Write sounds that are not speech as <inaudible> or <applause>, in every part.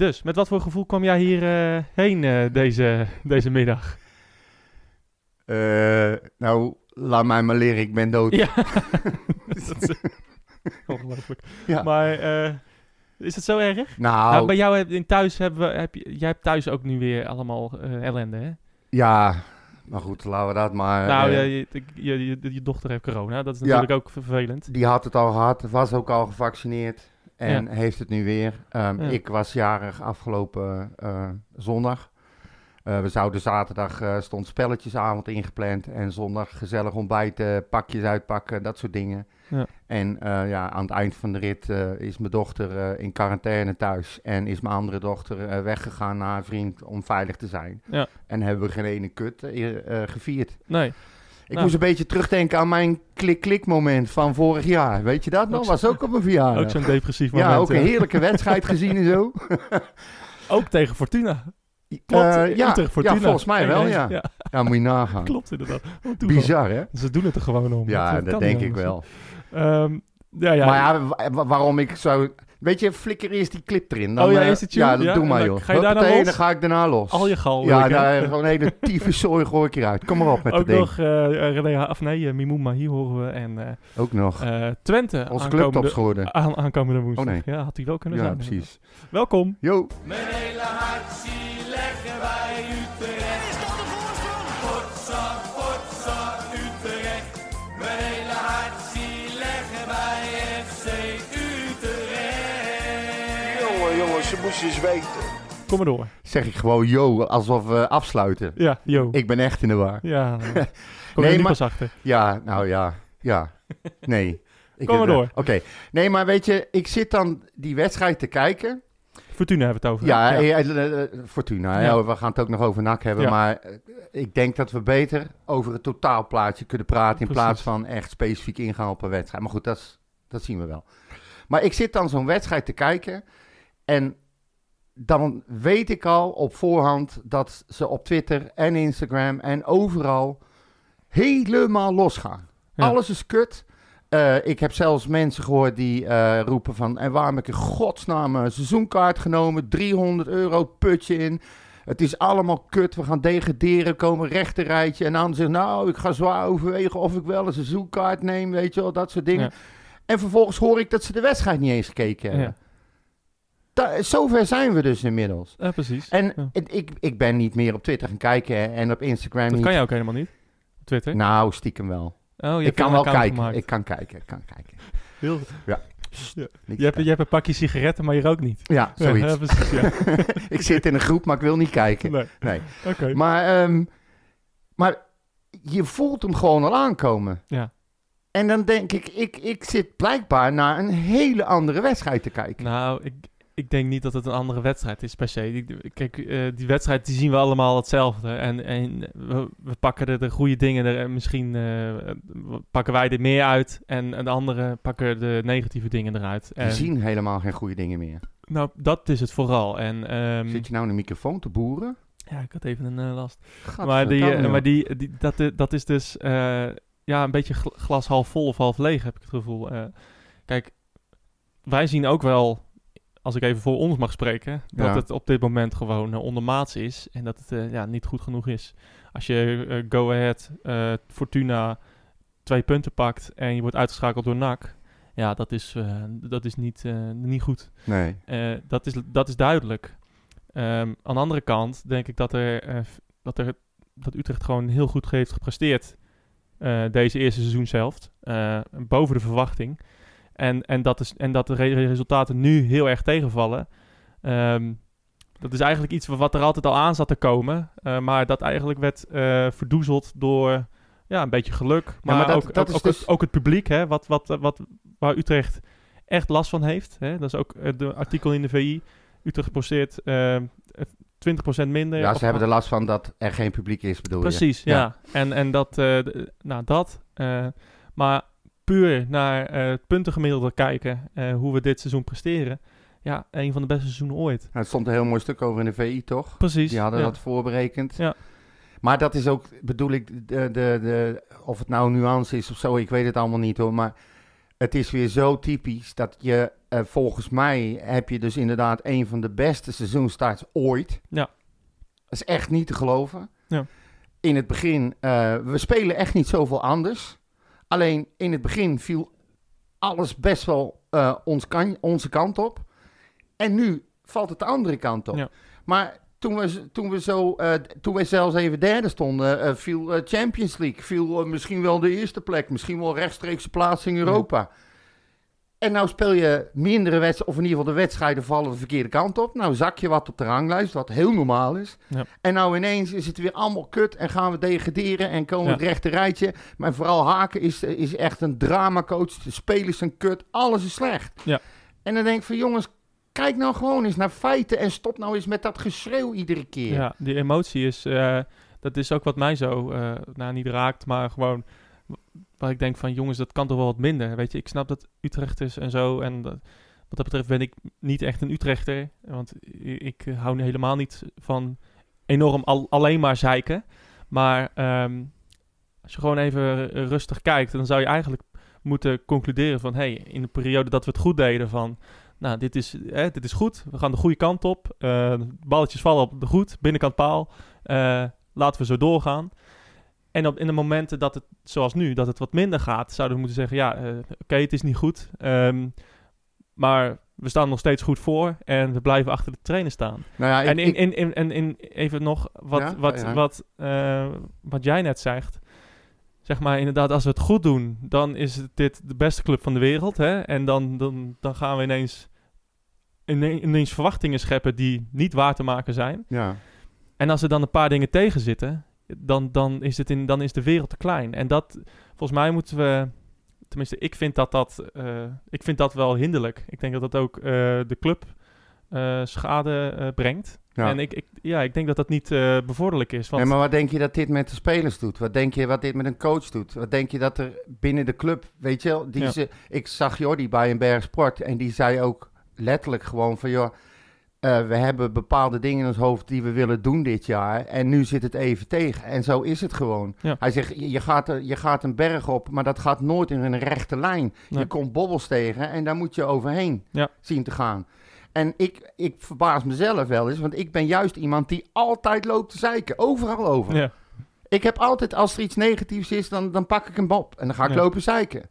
Dus, met wat voor gevoel kwam jij hierheen heen eh, deze, deze middag? Eh, nou, laat mij maar leren, ik ben dood. Ja. <laughs> Dat eh, Ongelooflijk. Ja. Maar eh, is het zo erg? Nou, Nou, bij jou heb, in thuis hebben we, heb je, jij hebt thuis ook nu weer allemaal eh, ellende, hè? ja, maar goed, laten we dat maar... nou, eh, je, je, je, je dochter heeft corona, dat is Ja. natuurlijk ook vervelend. Die had het al gehad, was ook al gevaccineerd en heeft het nu weer. Ehm, Ja. Ik was jarig afgelopen eh, zondag. Eh, we zouden zaterdag, eh, stond spelletjesavond ingepland en zondag gezellig ontbijten, pakjes uitpakken, dat soort dingen. Ja. En ja, aan het eind van de rit is mijn dochter in quarantaine thuis en is mijn andere dochter weggegaan naar haar vriend om veilig te zijn. Ja. En hebben we geen ene kut gevierd. Nee. Ik Nou. moest een beetje terugdenken aan mijn klik-klik moment van vorig jaar. Weet je dat nog? Was ook op mijn verjaardag. Ook zo'n depressief moment. ja, ook een heerlijke wedstrijd <laughs> gezien en zo. Ook tegen Fortuna. Klopt, Eh, ja, Utrecht Fortuna. ja, volgens mij wel, 1-1. ja. ja. Ja, moet je nagaan. Klopt inderdaad. Bizar, hè? Ze doen het er gewoon om. Ja, dat denk ik wel. Ehm, ja, ja. Maar ja, wa- wa- waarom ik zo... Weet je, flikker eerst die clip erin. Dan, Oh ja, eh, is die tune? Ja, dat Ja, doe maar, joh. ga je daarna Hoppatee, los? dan ga ik daarna los. al je gal. ja, daar gewoon een hele tieve zooi gooi ik eruit. Kom maar op met <laughs> Ook dat ding. nog eh René, of nee, uh, Mimouma, hier horen we. En eh, Ook nog. eh, Twente. Onze aankomende- clubtopscorer. Aan, aankomende woensdag. Oh, nee. Ja, had hij wel kunnen Ja, zijn. precies. Welkom. Yo. Mijn hele hart eens weten. Kom maar door. Zeg ik gewoon yo, alsof we afsluiten. Ja, yo. Ik ben echt in de war. Ja. <laughs> nou, Kom Nee, er maar- pas achter. Ja, nou ja, ja. Nee. <laughs> Ik Kom maar heb- door. Oké. Nee, maar weet je, ik zit dan die wedstrijd te kijken. Fortuna hebben we het over. Ja, eh, eh, eh, Fortuna. Ja. Ja. we gaan het ook nog over NAC hebben. Ja. Maar ik denk dat we beter over het totaalplaatje kunnen praten... in Precies. plaats van echt specifiek ingaan op een wedstrijd. Maar goed, dat, is- dat zien we wel. Maar ik zit dan zo'n wedstrijd te kijken... en dan weet ik al op voorhand dat ze op Twitter en Instagram en overal helemaal losgaan. Ja. Alles is kut. Eh, ik heb zelfs mensen gehoord die eh, roepen van... en waarom heb ik in godsnaam een seizoenkaart genomen? 300 euro putje in. Het is allemaal kut. We gaan degraderen, komen rechterrijtje. En dan zegt nou, ik ga zwaar overwegen of ik wel een seizoenkaart neem. Weet je wel, dat soort dingen. Ja. En vervolgens hoor ik dat ze de wedstrijd niet eens gekeken hebben. Ja. Da- zover zijn we dus inmiddels. Ja, precies. En Ja. ik, ik ben niet meer op Twitter gaan kijken en op Instagram Dat niet. kan je ook helemaal niet. Op Twitter. Nou, stiekem wel. oh, je ik kan wel kijken. gemaakt. Ik kan kijken, ik kan kijken. Heel- Ja. Ja. Niet Je hebt, je hebt een pakje sigaretten, maar je rookt niet. Ja, <laughs> zoiets. Ja, <laughs> precies, ja. <laughs> ik zit in een groep, maar ik wil niet kijken. Nee. Nee. Oké. Maar, ehm, maar je voelt hem gewoon al aankomen. Ja. En dan denk ik, ik, ik zit blijkbaar naar een hele andere wedstrijd te kijken. Nou, ik, ik denk niet dat het een andere wedstrijd is per se. Kijk, eh, die wedstrijd die zien we allemaal hetzelfde. En, en we, we pakken er de goede dingen er en misschien eh, pakken wij er meer uit. En, en de anderen pakken de negatieve dingen eruit. We En, zien helemaal geen goede dingen meer. Nou, dat is het vooral. En, ehm, Zit je nou in de microfoon te boeren? Ja, ik had even een eh, last. Maar, die, maar die, die, dat, dat is dus ja, een beetje gl- glas half vol of half leeg, heb ik het gevoel. Kijk, wij zien ook wel, als ik even voor ons mag spreken, dat Ja. het op dit moment gewoon uh, ondermaats is en dat het eh, ja, niet goed genoeg is. Als je eh, Go Ahead, eh, Fortuna twee punten pakt en je wordt uitgeschakeld door NAC, ja, dat is, eh, dat is niet, eh, niet goed. Nee. Eh, dat, is, dat is duidelijk. Ehm, aan de andere kant denk ik dat, er, eh, dat, er, dat Utrecht gewoon heel goed heeft gepresteerd. eh, deze eerste seizoen zelf. eh, boven de verwachting. En, en, dat is, en dat de re- resultaten nu heel erg tegenvallen. Ehm, dat is eigenlijk iets wat er altijd al aan zat te komen. eh, maar dat eigenlijk werd eh, verdoezeld door ja, een beetje geluk. Maar, maar dat- ook, dat ook, is ook, dus- het, ook het publiek, hè, wat, wat, wat, waar Utrecht echt last van heeft. Hè? Dat is ook eh, de artikel in de VI. Utrecht posteert eh 20% minder. Ja, Of- ze hebben er last van dat er geen publiek is, bedoel je? Precies, ja. Ja. En, en dat, eh, nou dat. eh, maar puur naar eh, het puntengemiddelde kijken, eh, hoe we dit seizoen presteren. Ja, een van de beste seizoenen ooit. Nou, het stond een heel mooi stuk over in de VI, toch? Precies. Die hadden ja. dat voorberekend. Ja. Maar dat is ook, bedoel ik, de, de, de, of het nou nuance is of zo, ik weet het allemaal niet hoor. Maar Het is weer zo typisch dat je, eh, volgens mij heb je dus inderdaad een van de beste seizoenstarts ooit. Ja. Dat is echt niet te geloven. Ja. In het begin, we spelen echt niet zoveel anders. Alleen in het begin viel alles best wel eh, ons kan, onze kant op. En nu valt het de andere kant op. Ja. Maar toen we, toen, we zo, eh, toen we zelfs even derde stonden, eh, viel Champions League. Viel misschien wel de eerste plek. Misschien wel rechtstreekse plaats in Europa. En nou speel je mindere wedstrijden, of in ieder geval de wedstrijden vallen de verkeerde kant op. Nou zak je wat op de ranglijst, wat heel normaal is. Ja. En nou ineens is het weer allemaal kut en gaan we degraderen en komen we Ja. het rechte rijtje. Maar vooral Haken is, is echt een dramacoach. De spelers zijn kut, alles is slecht. Ja. En dan denk ik van jongens, kijk nou gewoon eens naar feiten en stop nou eens met dat geschreeuw iedere keer. Ja, die emotie is, eh, dat is ook wat mij zo, eh, nou niet raakt, maar gewoon waar ik denk van jongens, dat kan toch wel wat minder. Weet je, ik snap dat Utrecht is en zo en wat dat betreft ben ik niet echt een Utrechter, want i- ik hou helemaal niet van enorm al, alleen maar zeiken. Maar ehm, als je gewoon even rustig kijkt, dan zou je eigenlijk moeten concluderen van, hey, in de periode dat we het goed deden van, nou, dit is, hè, dit is goed, we gaan de goede kant op, eh, balletjes vallen op de goed, binnenkant paal, eh, laten we zo doorgaan. En op, in de momenten dat het, zoals nu, dat het wat minder gaat, zouden we moeten zeggen, ja, eh, oké, het is niet goed, ehm, maar we staan nog steeds goed voor en we blijven achter de trainer staan. Nou ja, ik- en in, in, in, in, even nog wat, Ja, wat, ja. Wat, eh, wat jij net zegt. Zeg maar inderdaad, als we het goed doen, dan is dit de beste club van de wereld. Hè? En dan, dan, dan gaan we ineens, ine- ineens verwachtingen scheppen die niet waar te maken zijn. ja. En als er dan een paar dingen tegen zitten, dan, dan, is, het in, dan is de wereld te klein. En dat, volgens mij moeten we, tenminste, ik vind dat, dat, eh, ik vind dat wel hinderlijk. Ik denk dat dat ook eh, de club eh, schade brengt. Ja. En ik, ik, ja, ik denk dat dat niet bevorderlijk is. Want, Nee, maar wat denk je dat dit met de spelers doet? Wat denk je wat dit met een coach doet? Wat denk je dat er binnen de club, weet je wel, die Ja. ze, ik zag Jordi bij een berg sport en die zei ook letterlijk gewoon van, joh, eh, we hebben bepaalde dingen in ons hoofd die we willen doen dit jaar en nu zit het even tegen. En zo is het gewoon. Ja. Hij zegt, je, gaat, er- je gaat een berg op, maar dat gaat nooit in een rechte lijn. Nee. Je komt bobbels tegen en daar moet je overheen Ja. zien te gaan. En ik, ik verbaas mezelf wel eens, want ik ben juist iemand die altijd loopt te zeiken. Overal over. ja, Ik heb altijd, als er iets negatiefs is, dan, dan pak ik hem op. En dan ga ik lopen zeiken.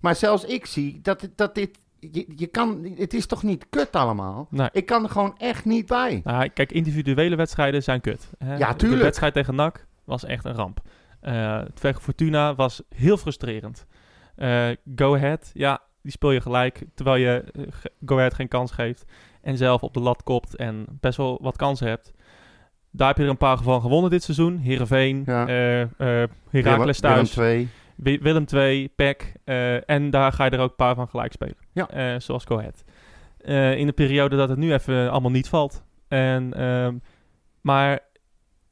Maar zelfs ik zie dat, dat dit... Je, je kan, het is toch niet kut allemaal? nee. Ik kan er gewoon echt niet bij. Nou, kijk, individuele wedstrijden zijn kut. Hè? Ja, De tuurlijk. wedstrijd tegen NAC was echt een ramp. Eh het tegen Fortuna was heel frustrerend. Eh, Go Ahead, ja, die speel je gelijk, terwijl je ge- Go Ahead geen kans geeft. En zelf op de lat kopt en best wel wat kansen hebt. Daar heb je er een paar van gewonnen dit seizoen. Heerenveen, Ja. Heracles thuis, Willem II, PEC. eh, en daar ga je er ook een paar van gelijk spelen. Ja. Eh, zoals Go Ahead. Eh, in de periode dat het nu even allemaal niet valt. En, ehm, maar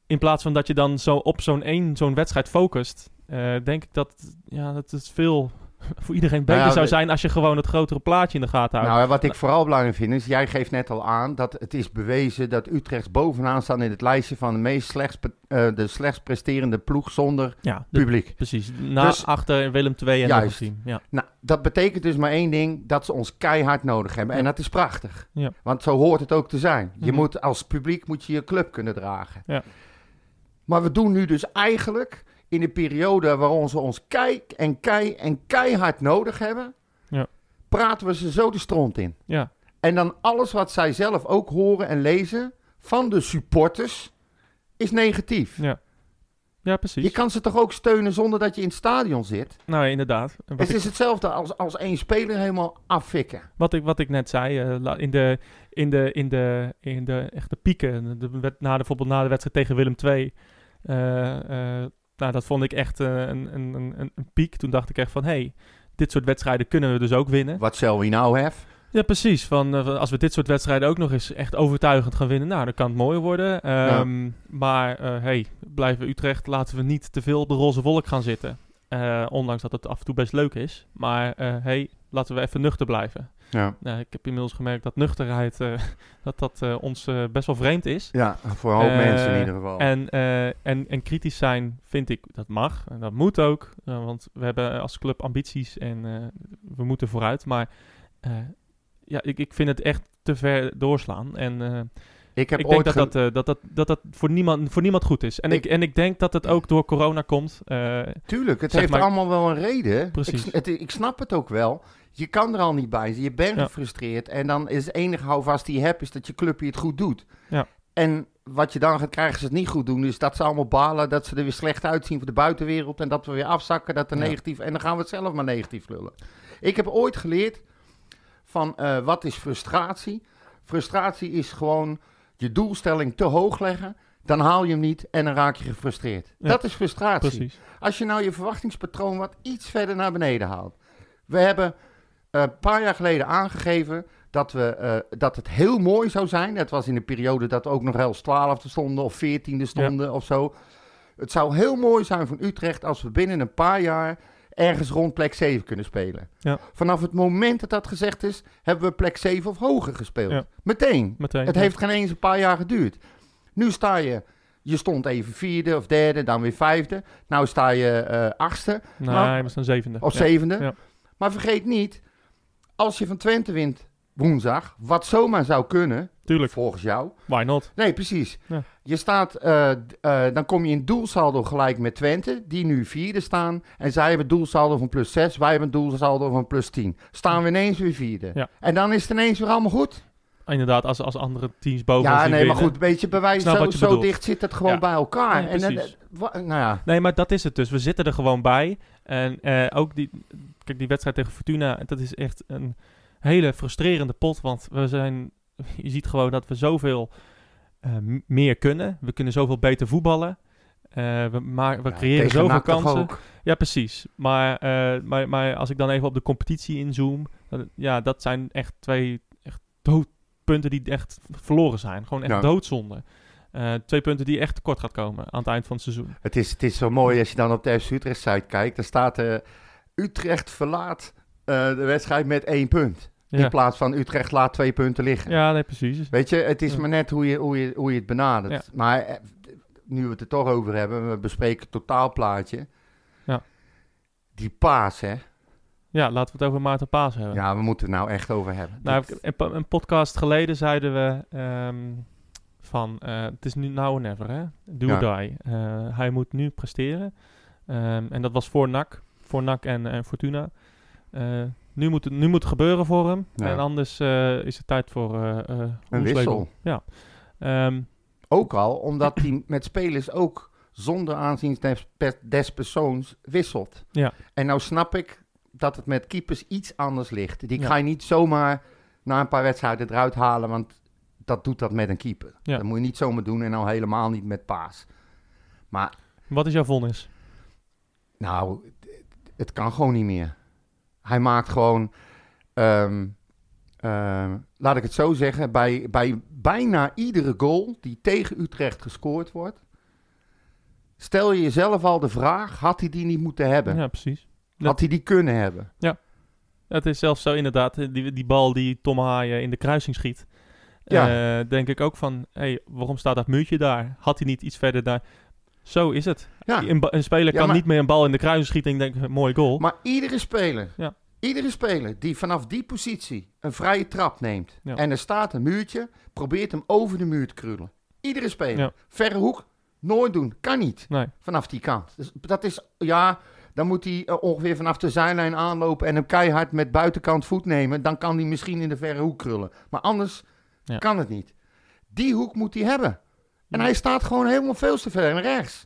in plaats van dat je dan zo op zo'n één zo'n wedstrijd focust, denk ik dat, ja, dat het veel <laughs> voor iedereen beter Nou zou zijn als je gewoon het grotere plaatje in de gaten houdt. Nou, wat ik vooral belangrijk vind is, jij geeft net al aan dat het is bewezen dat Utrecht bovenaan staat in het lijstje van de meest slechts, eh, de slechts presterende ploeg zonder ja, de- publiek. precies. Na, Dus- achter Willem II en Juist. team. Ja. Nou, dat betekent dus maar één ding, dat ze ons keihard nodig hebben. En dat is prachtig. Ja. Want zo hoort het ook te zijn. Je Mhm. moet als publiek moet je je club kunnen dragen. Ja. Maar we doen nu dus eigenlijk in de periode waarin ze ons kei en kei en keihard nodig hebben, Ja. praten we ze zo de stront in. ja. En dan alles wat zij zelf ook horen en lezen van de supporters is negatief. Ja. Ja, precies. Je kan ze toch ook steunen zonder dat je in het stadion zit? Nou, inderdaad. Wat Het ik- is hetzelfde als, als één speler helemaal affikken. Wat ik, wat ik net zei, la- in, de, in, de, in, de, in de echte pieken, de, na de, bijvoorbeeld na de wedstrijd tegen Willem II, nou, dat vond ik echt eh, een, een, een, een- een piek. Toen dacht ik echt van, hé, hey, dit soort wedstrijden kunnen we dus ook winnen. Wat shall we now have? Ja, precies. Van, eh, als we dit soort wedstrijden ook nog eens echt overtuigend gaan winnen, nou, dan kan het mooi worden. Ehm, Maar, eh hey, blijven Utrecht, laten we niet te veel op de roze wolk gaan zitten. Ondanks dat het af en toe best leuk is. Maar, hey, laten we even nuchter blijven. Ja, Nou, ik heb inmiddels gemerkt dat nuchterheid eh, <laughs> dat dat eh, ons eh, best wel vreemd is. ja voor mensen in ieder geval. En, en, en kritisch zijn vind ik dat mag. En dat moet ook. want we hebben als club ambities en we moeten vooruit. Maar ja, ik, ik vind het echt te ver doorslaan. En ik heb ik denk ooit dat dat, dat, dat, dat dat voor niemand, voor niemand goed is. En ik, Ik- en ik denk dat het ook door corona komt. Tuurlijk, het heeft maar- allemaal wel een reden. Precies. Ik, het, ik snap het ook wel. Je kan er al niet bij zijn. Je bent Ja. gefrustreerd. En dan is het enige houvast die je hebt, is dat je clubje het goed doet. Ja. En wat je dan gaat krijgen ze het niet goed doen, is dat ze allemaal balen, dat ze er weer slecht uitzien voor de buitenwereld. En dat we weer afzakken, dat er Ja. negatief... En dan gaan we het zelf maar negatief lullen. Ik heb ooit geleerd van eh, wat is frustratie. Frustratie is gewoon je doelstelling te hoog leggen. Dan haal je hem niet en dan raak je gefrustreerd. Ja. Dat is frustratie. precies. Als je nou je verwachtingspatroon wat iets verder naar beneden haalt. We hebben een paar jaar geleden aangegeven dat, we, eh, dat het heel mooi zou zijn. Het was in een periode dat ook nog wel eens twaalfde stonden of veertiende stonden of zo. Het zou heel mooi zijn van Utrecht als we binnen een paar jaar ergens rond plek 7 kunnen spelen. Ja. Vanaf het moment dat dat gezegd is, hebben we plek 7 of hoger gespeeld. Ja. Meteen. Meteen. Het heeft geen eens een paar jaar geduurd. Nu sta je, je stond even vierde of derde, dan weer vijfde. Nou sta je eh, achtste Nee, maar- we staan zevende. of Ja. zevende. Ja. Maar vergeet niet, als je van Twente wint woensdag, wat zomaar zou kunnen, Tuurlijk, volgens jou. why not? Nee, precies. Ja. Je staat, eh, eh, dan kom je in doelsaldo gelijk met Twente, die nu vierde staan. En zij hebben doelsaldo van plus 6, wij hebben doelsaldo van plus 10. Staan we ineens weer vierde. Ja. En dan is het ineens weer allemaal goed. Inderdaad, als, als andere teams boven ja, nee, maar goed, weet je, bij wijze Snap zo, je dicht zit het gewoon Ja. bij elkaar. Ja, en eh, nou ja, Nee, maar dat is het dus. We zitten er gewoon bij. En ook die, kijk, die wedstrijd tegen Fortuna, dat is echt een hele frustrerende pot. Want we zijn, <laughs> je ziet gewoon dat we zoveel eh, meer kunnen. We kunnen zoveel beter voetballen. Eh, we, maar, we ja, creëren zoveel kansen. ook. Ja, precies. Maar, eh, maar, maar als ik dan even op de competitie inzoom, ja, dat zijn echt twee echt doodpunten die echt verloren zijn. Gewoon echt Ja. doodzonde. Twee punten die echt tekort gaat komen aan het eind van het seizoen. Het is, het is zo mooi als je dan op de FC Utrecht site kijkt. Dan staat eh Utrecht verlaat eh, de wedstrijd met één punt. Ja, In plaats van Utrecht laat twee punten liggen. ja nee, precies. Weet je, het is Ja. maar net hoe je, hoe je, hoe je het benadert. Ja. Maar eh, nu we het er toch over hebben, we bespreken het totaalplaatje. Ja. Die paas, hè. Ja, laten we het over Maarten Paas hebben. Ja, we moeten het nou echt over hebben. Nou, een, een podcast geleden zeiden we ehm, van eh, het is nu now or never, hè? Do die. Hij moet nu presteren. Ehm, en dat was voor NAC, voor NAC en, en Fortuna. Eh, nu, moet het, nu moet het gebeuren voor hem. Ja. En anders eh, is het tijd voor eh Een wissel. Ja. Ehm, Ook al omdat hij <clears throat> met spelers ook zonder aanzien des, pe- des persoons wisselt. Ja. En nou snap ik dat het met keepers iets anders ligt. Die Ja. ga je niet zomaar na een paar wedstrijden eruit halen, want dat doet dat met een keeper. Ja. Dat moet je niet zomaar doen en al helemaal niet met paas. Maar wat is jouw vonnis? nou, het- kan gewoon niet meer. Hij maakt gewoon, ehm, ehm, laat ik het zo zeggen, bij, bij bijna iedere goal die tegen Utrecht gescoord wordt, stel je jezelf al de vraag, had hij die niet moeten hebben? Ja, precies. Had hij die kunnen hebben? Het is zelfs zo inderdaad, die, die bal die Tom Haaien in de kruising schiet. Ja. eh, denk ik ook van, hey, waarom staat dat muurtje daar? Had hij niet iets verder daar? Zo is het. Ja, Een, speler Ja, kan maar- niet meer een bal in de kruising schieten en denken, mooi goal. maar iedere speler, Ja. iedere speler die vanaf die positie een vrije trap neemt en er staat een muurtje, probeert hem over de muur te krullen. Iedere speler. Verre hoek, nooit doen. Kan niet. nee, vanaf die kant. Dus dat is, ja, dan moet hij eh, ongeveer vanaf de zijlijn aanlopen en hem keihard met buitenkant voet nemen. Dan kan hij misschien in de verre hoek krullen. Maar anders kan het niet. Die hoek moet hij hebben. En hij staat gewoon helemaal veel te ver naar rechts.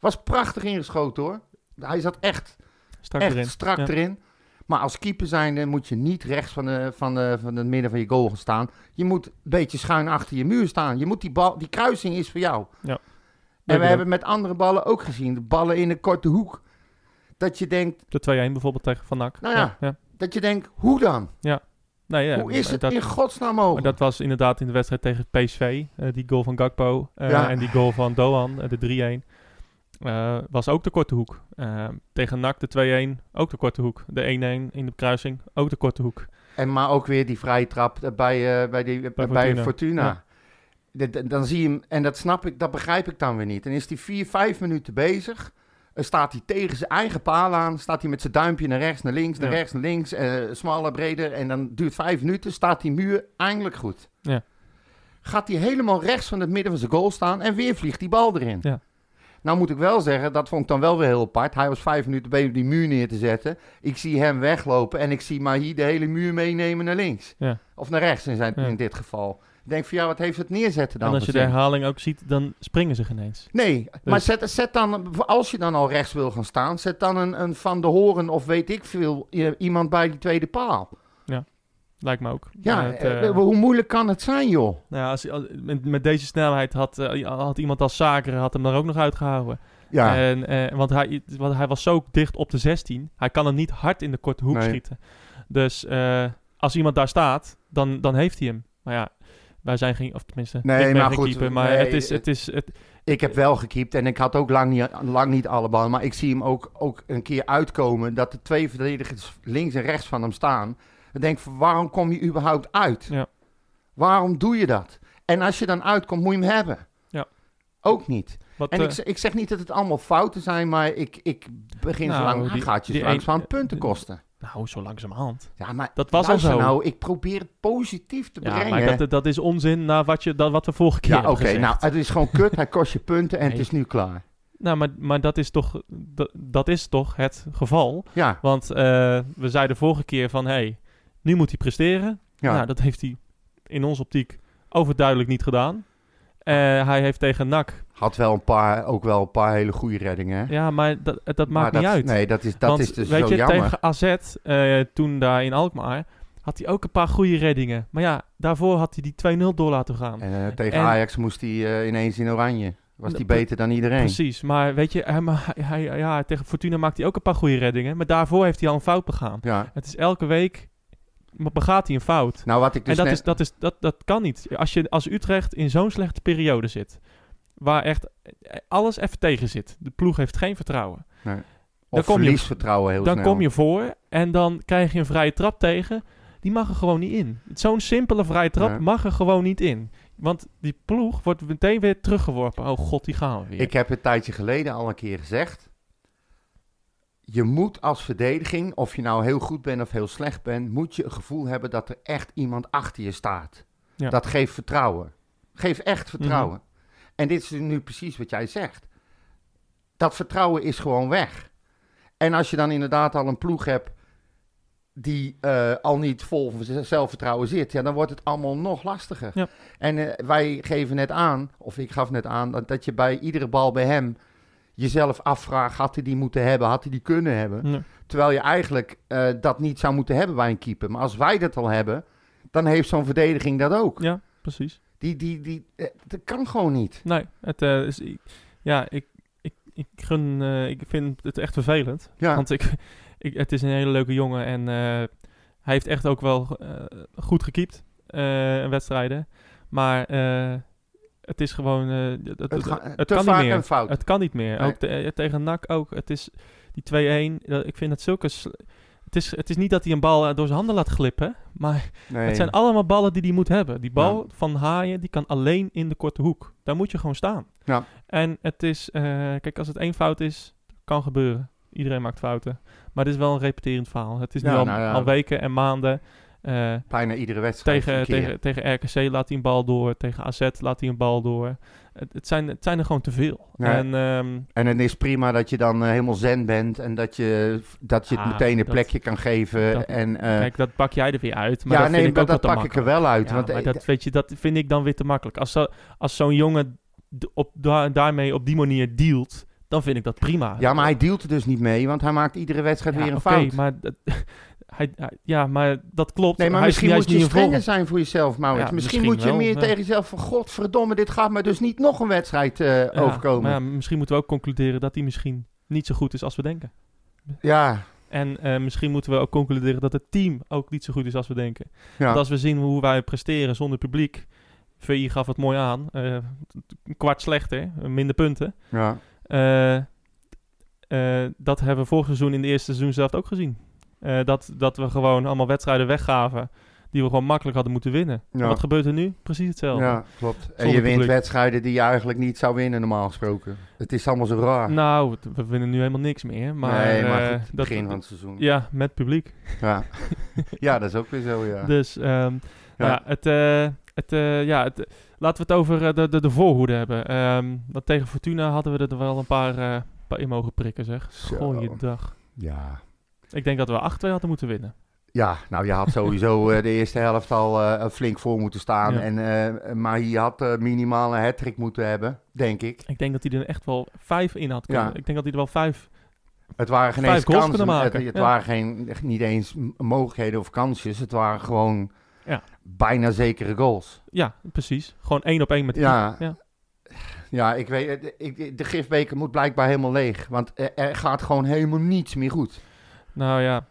Was prachtig ingeschoten hoor. Hij zat echt, strak echt erin. strak Ja. erin. Maar als keeper zijnde moet je niet rechts van, de, van, de, van het midden van je goal gaan staan. Je moet een beetje schuin achter je muur staan. Je moet die, bal, die kruising is voor jou. Ja. En we hebben met andere ballen ook gezien. De ballen in de korte hoek. Dat je denkt, De 2-1 bijvoorbeeld tegen Van Nak. Nou ja. ja. dat je denkt, hoe dan? Nee, ja, hoe is het dat, in godsnaam mogelijk? dat was inderdaad in de wedstrijd tegen PSV. eh, die goal van Gakpo Ja. en die goal van Doan, eh, de 3-1. eh, was ook de korte hoek. Tegen NAC de 2-1, ook de korte hoek. De 1-1 in de kruising, ook de korte hoek. En maar ook weer die vrije trap bij, bij, die, bij, Fortuna. Fortuna. Ja. De- de- dan zie je hem, en dat snap ik, dat begrijp ik dan weer niet. Dan is hij vier, vijf minuten bezig. Dan staat hij tegen zijn eigen paal aan. Staat hij met zijn duimpje naar rechts, naar links, naar Ja. rechts, naar links. eh smaller, breder. En dan duurt vijf minuten. Staat die muur eindelijk goed. Ja. Gaat hij helemaal rechts van het midden van zijn goal staan. En weer vliegt die bal erin. Ja. Nou moet ik wel zeggen, dat vond ik dan wel weer heel apart. Hij was vijf minuten bezig die muur neer te zetten. Ik zie hem weglopen en ik zie Mahi de hele muur meenemen naar links. Ja. Of naar rechts in, zijn, in dit geval. Ik denk van ja, wat heeft het neerzetten dan En als je de herhaling ook ziet, dan springen ze geen eens. Nee, maar Dus- zet, zet dan, als je dan al rechts wil gaan staan, zet dan een, een Van de Horen of weet ik veel, iemand bij die tweede paal. Lijkt me ook. Ja, Maar het, eh, eh, hoe moeilijk kan het zijn, joh? nou ja, als, als- met, met deze snelheid had, eh, had iemand als Zaker had hem er ook nog uitgehouden. Ja, En, want, hij, want hij was zo dicht op de 16. Hij kan hem niet hard in de korte hoek Nee. schieten. Dus als iemand daar staat, dan, dan heeft hij hem. Maar ja, wij zijn geen... Of tenminste, Nee, ik ben maar goed, keeper. Maar nee, het is... het- is het, ik heb wel gekiept en ik had ook lang niet, lang niet alle ballen. Maar ik zie hem ook, ook een keer uitkomen dat de twee verdedigers links en rechts van hem staan. Dan denk van, waarom kom je überhaupt uit? Ja. Waarom doe je dat? En als je dan uitkomt, moet je hem hebben. Ja. Ook niet. wat, En eh, ik, zeg- ik zeg niet dat het allemaal fouten zijn, maar ik, ik begin Nou, zo lang. Die- gaat je die een- punten die- kosten. Nou, zo langzamerhand. Ja, maar Dat was al zo. nou, ik probeer het positief te Ja, brengen. maar dat, dat is onzin naar wat, je, dat, wat we vorige keer ja, oké. Nou, het is gewoon kut. <laughs> Hij kost je punten en het is nu klaar. Nou, maar, maar dat, is toch, dat, dat is toch het geval. Ja, Want eh, we zeiden vorige keer van... hey, nu moet hij presteren. ja. Nou, dat heeft hij in onze optiek overduidelijk niet gedaan. Eh, hij heeft tegen NAC... Had wel een paar, ook wel een paar hele goede reddingen. Ja, maar dat, dat Maar maakt niet dat, uit. Nee, dat is, dat Want, is dus weet zo je, jammer. tegen AZ, eh, toen daar in Alkmaar... had hij ook een paar goede reddingen. Maar ja, daarvoor had hij die 2-0 door laten gaan. En eh, tegen En- Ajax moest hij eh, ineens in oranje. Was hij beter dan iedereen. Precies, maar weet je, hij, <laughs> hij, ja, tegen Fortuna maakt hij ook een paar goede reddingen. Maar daarvoor heeft hij al een fout begaan. Ja. Het is elke week begaat hij een fout. Nou, wat ik dus en dat, net... is, dat, is, dat, dat kan niet. Als, je, als Utrecht in zo'n slechte periode zit, waar echt alles even tegen zit, de ploeg heeft geen vertrouwen, of dan kom je- verliesvertrouwen heel dan snel. kom je voor en dan krijg je een vrije trap tegen. Die mag er gewoon niet in. Zo'n simpele vrije trap mag er gewoon niet in. Want die ploeg wordt meteen weer teruggeworpen. Oh god, die gaan we weer. Ik heb een tijdje geleden al een keer gezegd. Je moet als verdediging, of je nou heel goed bent of heel slecht bent, moet je een gevoel hebben dat er echt iemand achter je staat. Ja. Dat geeft vertrouwen. Geeft echt vertrouwen. Mhm. En dit is nu precies wat jij zegt. Dat vertrouwen is gewoon weg. En als je dan inderdaad al een ploeg hebt die eh, al niet vol zelfvertrouwen zit, ja, dan wordt het allemaal nog lastiger. Ja. En eh, wij geven net aan, of ik gaf net aan, dat, dat je bij iedere bal bij hem jezelf afvraagt, had hij die moeten hebben, had hij die kunnen hebben? Terwijl je eigenlijk eh, dat niet zou moeten hebben bij een keeper. Maar als wij dat al hebben, dan heeft zo'n verdediging dat ook. Ja, precies. Die, die, die, eh, dat kan gewoon niet. Nee, het eh, is, ja, ik, ik, ik, gun, ik vind het echt vervelend. Ja, Want ik, <laughs> ik, het is een hele leuke jongen en hij heeft echt ook wel goed gekiept wedstrijden. Maar het is gewoon, eh, het, het, Het ga- het te kan vaak niet meer. een fout. Het kan niet meer. Nee. Ook te- eh, tegen NAC ook. Het is die 2-1. dat- Ik vind het zulke... Het is, het is niet dat hij een bal eh, door zijn handen laat glippen. <laughs> Maar nee. het zijn allemaal ballen die hij moet hebben. Die bal Ja. van Haaien, die kan alleen in de korte hoek. Daar moet je gewoon staan. Ja. En het is... kijk, als het één fout is, kan gebeuren. Iedereen maakt fouten. Maar het is wel een repeterend verhaal. Het is nu Ja, al, nou ja. al weken en maanden. Eh, Bijna iedere wedstrijd tegen, tegen, tegen RKC laat hij een bal door. Tegen AZ laat hij een bal door. Het, het, zijn, het zijn er gewoon te veel. En ehm, En het is prima dat je dan eh, helemaal zen bent en dat je, dat je het Ah, meteen een dat- plekje kan geven. dat- en, eh, kijk, dat pak jij er weer uit. Maar ja, dat nee, vind ik ook dat pak ik er wel uit. Ja, want, maar dat, weet je, dat vind ik dan weer te makkelijk. Als, zo, als zo'n jongen op, da- daarmee op die manier dealt, dan vind ik dat prima. ja, maar hij dealt er dus niet mee, want hij maakt iedere wedstrijd Ja, weer een oké, fout. maar, dat- <laughs> hij, hij- ja, maar dat klopt. Nee, maar Hij is misschien moet je strenger zijn voor jezelf, Maurits. Ja, misschien, misschien moet je wel, meer ja. tegen jezelf van... Godverdomme, dit gaat me dus niet nog een wedstrijd eh, Ja, overkomen. Maar Ja, ja, misschien moeten we ook concluderen dat hij misschien niet zo goed is als we denken. ja, En eh, misschien moeten we ook concluderen dat het team ook niet zo goed is als we denken. ja. Want als we zien hoe wij presteren zonder publiek. VI gaf het mooi aan. een kwart slechter, minder punten. Eh, dat hebben we vorig seizoen in de eerste seizoen zelf ook gezien. Eh, dat, dat we gewoon allemaal wedstrijden weggaven die we gewoon makkelijk hadden moeten winnen. Ja. Wat gebeurt er nu? Precies hetzelfde. Ja, klopt. En je wint publiek. wedstrijden die je eigenlijk niet zou winnen, normaal gesproken. Het is allemaal zo raar. Nou, we winnen nu helemaal niks meer. Maar, nee, maar eh, goed, het dat- begin van het seizoen. Ja, met publiek. Ja. <laughs> ja, dat is ook weer zo, ja. Dus ehm, Ja. ja. het, eh, het, ja, het, laten we het over de, de, de voorhoede hebben. Ehm, want tegen Fortuna hadden we er wel een paar, eh paar in mogen prikken, zeg. Zo. Goeiedag. Ja. Ik denk dat we 8-2 hadden moeten winnen. Ja, nou je had sowieso <laughs> eh, de eerste helft al eh, flink voor moeten staan. Ja. En, eh, maar je had minimaal een hat moeten hebben, denk ik. Ik denk dat hij er echt wel vijf in had kunnen. Ja. Ik denk dat hij er wel vijf... Het waren geen eens kansen. Het, het ja. waren geen, niet eens mogelijkheden of kansjes. Het waren gewoon Ja. bijna zekere goals. Ja, precies. Gewoon één op één met de Ja. Ja. Ja, ik weet, ik, de gifbeker moet blijkbaar helemaal leeg. Want er, er gaat gewoon helemaal niets meer goed. Nou ja.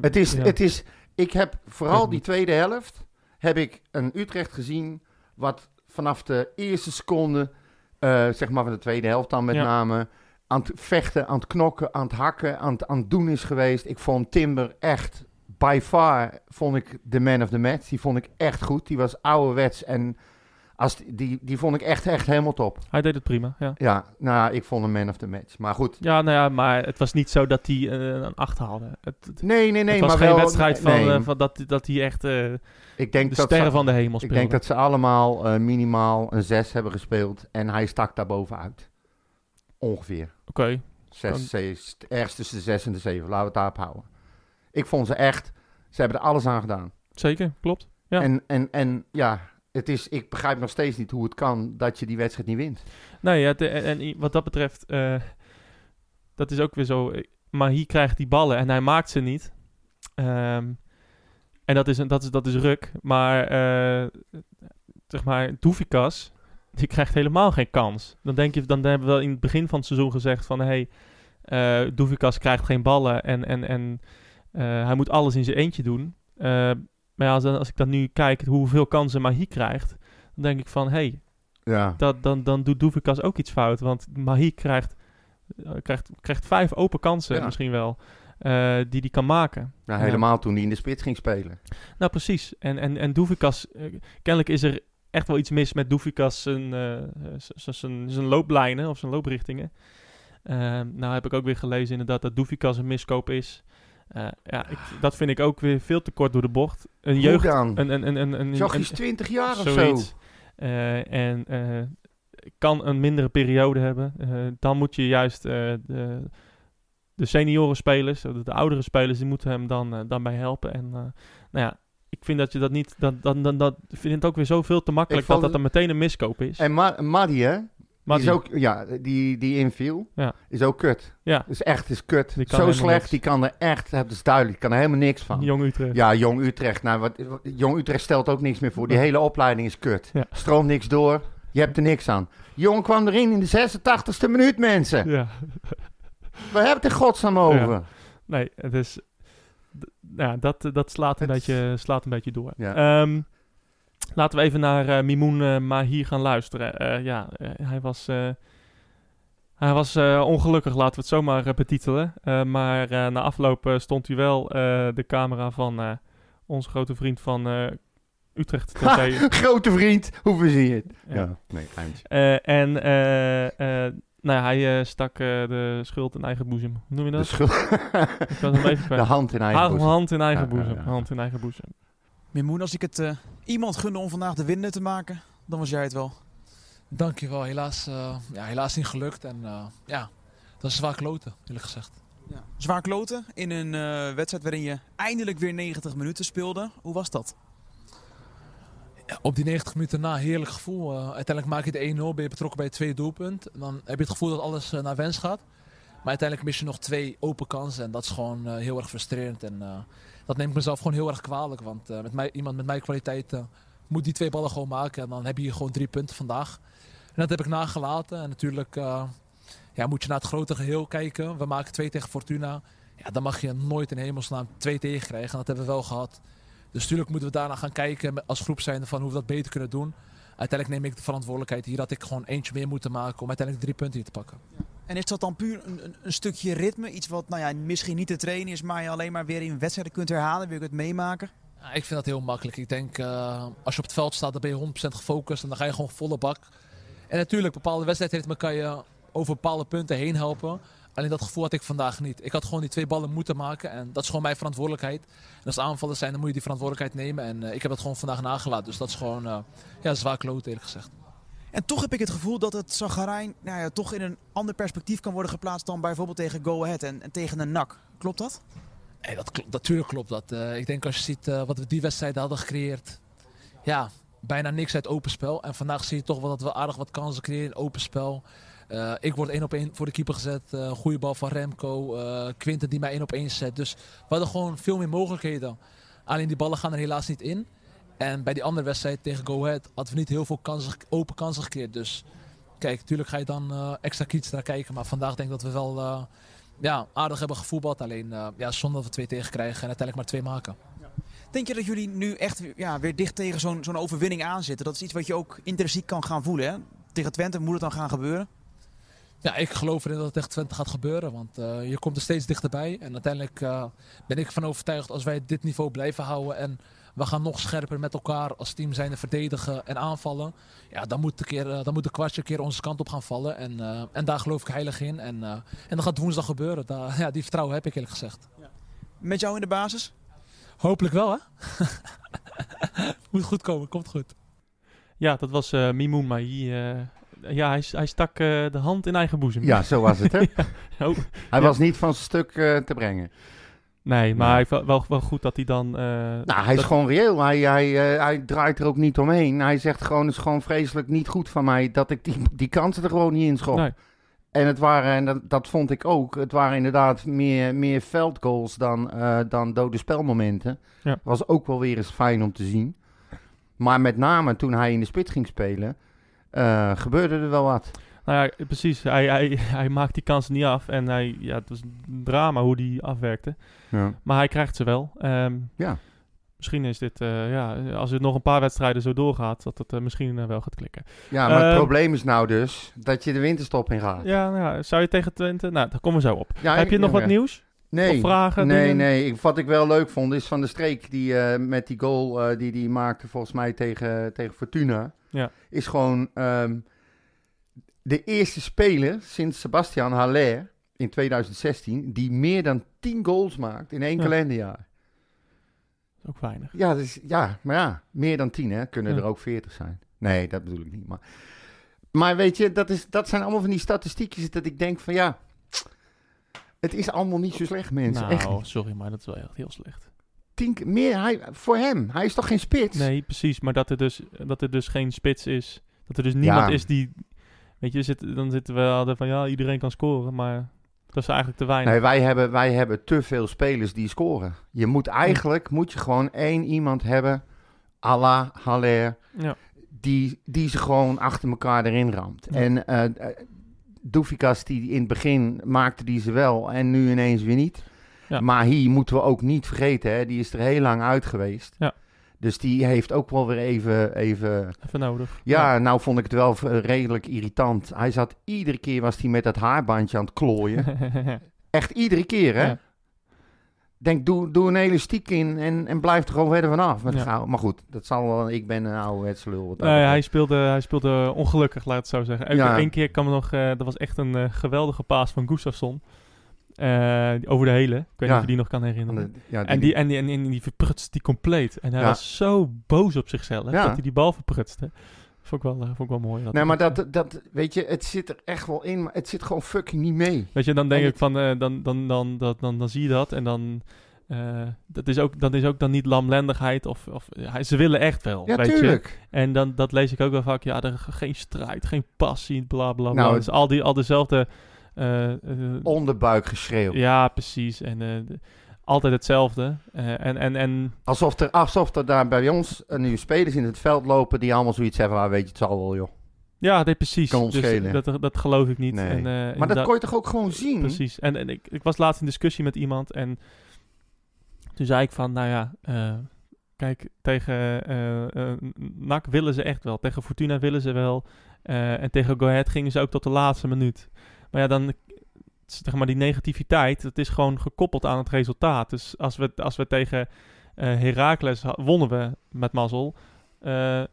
Het is, Ja. het is, ik heb vooral die tweede helft, heb ik een Utrecht gezien, wat vanaf de eerste seconde, eh, zeg maar van de tweede helft dan met Ja. name, aan het vechten, aan het knokken, aan het hakken, aan het, aan het doen is geweest. Ik vond Timber echt, by far, vond ik de man of the match. Die vond ik echt goed. Die was ouderwets en als, die- die, die vond ik echt, echt helemaal top. Hij deed het prima, ja. Ja, nou, ja, ik vond een man of the match. Maar goed. Ja, nou ja, maar het was niet zo dat hij eh, een 8 haalde. Het, het, Nee, nee, nee. het was maar geen wel, wedstrijd van, nee. eh, van dat, dat hij echt eh, ik denk de dat sterren ze- van de hemel Ik speelde. denk dat ze allemaal minimaal een 6 hebben gespeeld. En hij stak daar bovenuit. Ongeveer. Oké, Zes, Dan- zes, ergens tussen de 6 en de 7. Laten we het daarop houden. Ik vond ze echt. Ze hebben er alles aan gedaan. zeker, klopt. Ja. En, en, en ja, het is, ik begrijp nog steeds niet hoe het kan dat je die wedstrijd niet wint. Nee, ja, en, wat dat betreft, eh, dat is ook weer zo. eh, Maar hier krijgt die ballen en hij maakt ze niet. Ehm, en dat is, dat, is, dat is ruk. Maar, eh, zeg maar, Doefikas, die krijgt helemaal geen kans. Dan, denk je, dan hebben we in het begin van het seizoen gezegd van... Hey, eh Doefikas krijgt geen ballen en, en, en hij moet alles in zijn eentje doen. Maar ja, als, als ik dan nu kijk hoeveel kansen Mahi krijgt... Dan denk ik van, hé, hey, Ja. dat, dan, dan doet Doevikas ook iets fout. Want Mahi krijgt, eh, krijgt, krijgt vijf open kansen Ja. misschien wel. eh, die hij kan maken. Nou, helemaal toen hij in de spits ging spelen. Nou, precies. En, en, en Doevikas, eh, kennelijk is er echt wel iets mis met Doevikas zijn, zijn looplijnen of zijn looprichtingen. Ehm, nou heb ik ook weer gelezen inderdaad dat Doevikas een miskoop is. Eh, ja, ik, dat vind ik ook weer veel te kort door de bocht. Een Hoe jeugd... dan? Een, een, een, een, een, een- is 20 jaar of zo. zoiets. Eh, en eh, kan een mindere periode hebben. Dan moet je juist de, de seniorenspelers, de, de oudere spelers, die moeten hem dan, dan bij helpen. En nou ja, ik vind dat je dat niet, dat, dat, dat, dat ik vind het ook weer zoveel te makkelijk dat dat dan meteen een miskoop is. En Ma hè? Maar die is ook, ja, die, die inviel, Ja. is ook kut. Ja. Is echt is kut. Zo slecht, niks. die kan er echt, dat is duidelijk, die kan er helemaal niks van. Jong Utrecht. Ja, Jong Utrecht. Nou, wat, wat- Jong Utrecht stelt ook niks meer voor. Die hele opleiding is kut. Ja. Stroomt niks door. Je hebt er niks aan. Jong kwam erin in de 86ste minuut, mensen. Ja. We hebben het in godsnaam over. Nee, het is... dat, dat slaat, een Het beetje, slaat een beetje door. Ja. Ehm, laten we even naar eh Mimoun eh, Mahir gaan luisteren. Eh, ja, eh, hij was, eh, hij was eh, ongelukkig, laten we het zomaar eh, betitelen. Eh, maar eh, na afloop stond hij wel eh, de camera van eh, onze grote vriend van eh, Utrecht Ha, TV. <laughs> grote vriend, hoe verzin je het? Ja. Ja, nee, geintje. Eh, en eh, eh, nou ja, hij eh, stak eh, de schuld in eigen boezem. Hoe noem je De, dat? schuld- Ik was hem even <laughs> de hand in eigen boezem. hand in eigen Ja, ja, boezem. ja. Hand in eigen boezem. Mimoen, als ik het eh, iemand gunde om vandaag de winnen te maken, dan was jij het wel. Dankjewel, helaas, eh, ja, helaas niet gelukt. En eh, ja, dat is zwaar kloten, eerlijk gezegd. Zwaar kloten in een wedstrijd waarin je eindelijk weer 90 minuten speelde. Hoe was dat? Ja, op die 90 minuten na, heerlijk gevoel. Uiteindelijk maak je het 1-0, ben je betrokken bij het tweede doelpunt. En dan heb je het gevoel dat alles naar wens gaat. Maar uiteindelijk mis je nog twee open kansen. En dat is gewoon heel erg frustrerend. En dat neem ik mezelf gewoon heel erg kwalijk. Want eh, met mij, iemand met mijn kwaliteit eh, moet die twee ballen gewoon maken. En dan heb je gewoon drie punten vandaag. En dat heb ik nagelaten. En natuurlijk eh, ja, moet je naar het grote geheel kijken. We maken twee tegen Fortuna. Ja, dan mag je nooit in hemelsnaam twee tegen krijgen. En dat hebben we wel gehad. Dus natuurlijk moeten we daarna gaan kijken als groep zijnde van hoe we dat beter kunnen doen. Uiteindelijk neem ik de verantwoordelijkheid. Hier had ik gewoon eentje meer moeten maken om uiteindelijk drie punten hier te pakken. En is dat dan puur een, een, stukje ritme? Iets wat nou ja, misschien niet te trainen is, maar je alleen maar weer in wedstrijden kunt herhalen, weer kunt meemaken? Ja, ik vind dat heel makkelijk. Ik denk, eh, als je op het veld staat, dan ben je 100% gefocust en dan ga je gewoon volle bak. En natuurlijk, bepaalde wedstrijdritme kan je over bepaalde punten heen helpen. Alleen dat gevoel had ik vandaag niet. Ik had gewoon die twee ballen moeten maken en dat is gewoon mijn verantwoordelijkheid. En als aanvallers zijn, dan moet je die verantwoordelijkheid nemen. En eh, ik heb dat gewoon vandaag nagelaten. Dus dat is gewoon eh, ja, zwaar kloot eerlijk gezegd. En toch heb ik het gevoel dat het Zagarijn nou ja, toch in een ander perspectief kan worden geplaatst dan bijvoorbeeld tegen Go Ahead en, en tegen een NAC. Klopt dat? Nee, dat natuurlijk klopt dat. Eh, ik denk als je ziet eh, wat we die wedstrijden hadden gecreëerd. Ja, bijna niks uit open spel. En vandaag zie je toch wel dat we aardig wat kansen creëren in open spel. Eh, ik word één op één voor de keeper gezet. Eh goede bal van Remco. Quinten die mij één op één zet. Dus we hadden gewoon veel meer mogelijkheden. Alleen die ballen gaan er helaas niet in. En bij die andere wedstrijd tegen Go Ahead hadden we niet heel veel kansen, open kansen gecreëerd. Dus kijk, natuurlijk ga je dan eh, extra kritisch naar kijken. Maar vandaag denk ik dat we wel eh, ja, aardig hebben gevoetbald. Alleen eh, ja, zonder dat we twee tegen krijgen en uiteindelijk maar twee maken. Denk je dat jullie nu echt weer- ja, weer dicht tegen zo'n zo'n overwinning aanzitten? Dat is iets wat je ook intrinsiek kan gaan voelen. Hè? Tegen Twente moet het dan gaan gebeuren. Ja, ik geloof erin dat het echt Twente gaat gebeuren. Want je komt er steeds dichterbij. En uiteindelijk ben ik ervan overtuigd als wij dit niveau blijven houden. En we gaan nog scherper met elkaar als team zijn verdedigen en aanvallen. Ja, dan moet, de keer, eh, dan moet de kwartje keer onze kant op gaan vallen. En, eh, en daar geloof ik heilig in. En, eh, en dat gaat woensdag gebeuren. Daar, <laughs> ja, die vertrouwen heb ik eerlijk gezegd. Met jou in de basis? Hopelijk wel, hè? <laughs> moet goed komen, komt goed. Ja, dat was eh Mahi. eh, ja, hij, hij stak eh, de hand in eigen boezem. Ja, zo was het, hè? <laughs> Oh, Hij Ja. was niet van zijn stuk eh, te brengen. Nee, maar Nee. hij wel, wel, goed dat hij dan... eh, Nou, hij is gewoon reëel. Hij, hij, eh, hij draait er ook niet omheen. Hij zegt gewoon, het is gewoon vreselijk niet goed van mij dat ik die, die kansen er gewoon niet in schop. Nee. En het waren, en dat, dat vond ik ook, het waren inderdaad meer, meer veldgoals dan, eh, dan dode spelmomenten. Ja. Was ook wel weer eens fijn om te zien. Maar met name toen hij in de spits ging spelen, gebeurde er wel wat. Nou ja, precies. Hij, hij, <laughs> hij maakt die kansen niet af. En hij, ja, het was een drama hoe die afwerkte. Ja. Maar hij krijgt ze wel. Ehm, Ja. Misschien is dit, eh, ja, als het nog een paar wedstrijden zo doorgaat, dat het eh, misschien eh, wel gaat klikken. Ja, maar het Ehm, probleem is nou dus dat je de winterstop in gaat. Ja, nou ja, zou je tegen Twente? Nou, daar komen we zo op. Ja, Heb je ik- nog wat nieuws? Nee, Of vragen, nee, dingen? nee. Ik, wat ik wel leuk vond is van de streek die met die goal eh, die hij maakte volgens mij tegen, tegen Fortuna. Ja. Is gewoon ehm, de eerste speler sinds Sebastian Haller in 2016 die meer dan 10 goals maakt in één Ja. kalenderjaar. Ook weinig. Ja, dus, ja, maar ja, meer dan 10 hè. Kunnen Ja. er ook 40 zijn. Nee, dat bedoel ik niet. Maar, maar weet je, dat, is, dat zijn allemaal van die statistiekjes dat ik denk van ja, het is allemaal niet zo slecht mensen. Echt Nou, sorry, maar dat is wel echt heel slecht. tien meer hij, voor hem. Hij is toch geen spits? Nee, precies. Maar dat er dus, dat er dus geen spits is. Dat er dus niemand Ja. is die... Weet je, zit, dan zitten we altijd van, ja, iedereen kan scoren. Maar dat is eigenlijk te weinig. Nee, wij hebben, wij hebben te veel spelers die scoren. Je moet eigenlijk, moet je gewoon één iemand hebben, à la Haller, Ja. die, die ze gewoon achter elkaar erin ramt. Ja. En eh, Doefikas, die in het begin maakte die ze wel en nu ineens weer niet. Ja. Maar hier moeten we ook niet vergeten, hè, die is er heel lang uit geweest. Ja. Dus die heeft ook wel weer even, even Even nodig. Ja, nou vond ik het wel redelijk irritant. Hij zat iedere keer was hij met dat haarbandje aan het klooien. <laughs> Echt iedere keer, hè? Ja. Denk, doe, doe een elastiek in en, en blijf er gewoon verder vanaf met Ja. Maar goed, dat zal wel. Ik ben een ouderwetse lul. Nee, hij speelde, hij speelde ongelukkig, laat het zo zeggen. Eén keer kwam er nog, eh, dat was echt een eh, geweldige paas van Gustafsson. Eh, over de hele. Ik weet niet of je die nog kan herinneren. de- En die, en, die, en, die- en die compleet. En hij was zo boos op zichzelf dat hij die bal verprutste. Vond ik wel, eh, vond ik wel mooi. Nee, maar dat, dat, weet je, het zit er echt wel in, maar het zit gewoon fucking niet mee. Weet je, dan denk En ik van, eh, dan, dan, dan, dat, dan, dan zie je dat en dan... dat, is ook, dat is ook dan niet lamlendigheid of, of ja, ze willen echt wel, Ja, weet je. tuurlijk. En dan, dat lees ik ook wel vaak. Ja, er, geen strijd, geen passie, bla bla bla. Nou, dus al, die, al dezelfde... eh, eh, Onderbuikgeschreeuw. ja, precies. En eh, de- altijd hetzelfde. Eh, en, en, en Alsof, er, alsof er daar bij ons eh, nu spelers in het veld lopen die allemaal zoiets hebben. Ah, weet je, het zal wel, joh. ja, nee, precies. Kan ons dus dat, dat geloof ik niet. Nee. En, eh, Maar dat kon je toch ook gewoon zien? Precies. En, en ik, ik was laatst in discussie met iemand en toen zei ik van, nou ja, eh, kijk, tegen eh eh, NAC willen ze echt wel. Tegen Fortuna willen ze wel. Eh, en tegen Go Ahead gingen ze ook tot de laatste minuut. Maar ja, dan zeg maar die negativiteit, het is gewoon gekoppeld aan het resultaat. Dus als we, als we tegen eh Heracles wonnen we met mazzel eh 1-0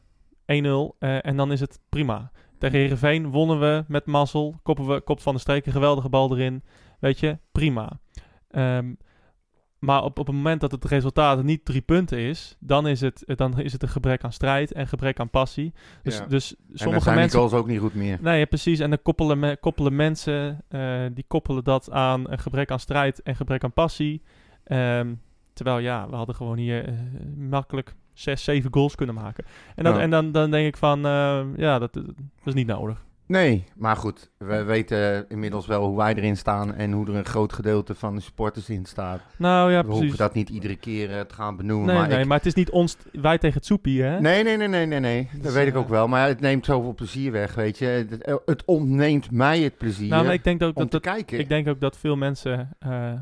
eh, en dan is het prima. Tegen Heerenveen wonnen we met mazzel, koppen we kop van de streek, een geweldige bal erin. Weet je, prima. Ehm, maar op, op het moment dat het resultaat niet drie punten is, dan is het, dan is het een gebrek aan strijd en gebrek aan passie. Dus, Ja. dus en dan sommige zijn mensen die goals ook niet goed meer. Nee, ja, precies. En dan koppelen, me- koppelen mensen, eh, die koppelen dat aan een gebrek aan strijd en gebrek aan passie. Ehm, terwijl ja, we hadden gewoon hier eh, makkelijk zes, zeven goals kunnen maken. En dan, Ja. en dan, dan denk ik van, eh, ja, dat, dat is niet nodig. Nee, maar goed, we weten inmiddels wel hoe wij erin staan en hoe er een groot gedeelte van de supporters in staat. Nou ja, we precies. hoeven dat niet iedere keer eh, te gaan benoemen. nee, maar nee, ik- maar het is niet ons, wij tegen het soepie, hè? Nee, nee, nee, nee, nee, nee. Dat weet ik eh, ook wel. Maar het neemt zoveel plezier weg, weet je. Het, het ontneemt mij het plezier nou, maar ik denk ook om dat, te dat, kijken. ik denk ook dat veel mensen eh,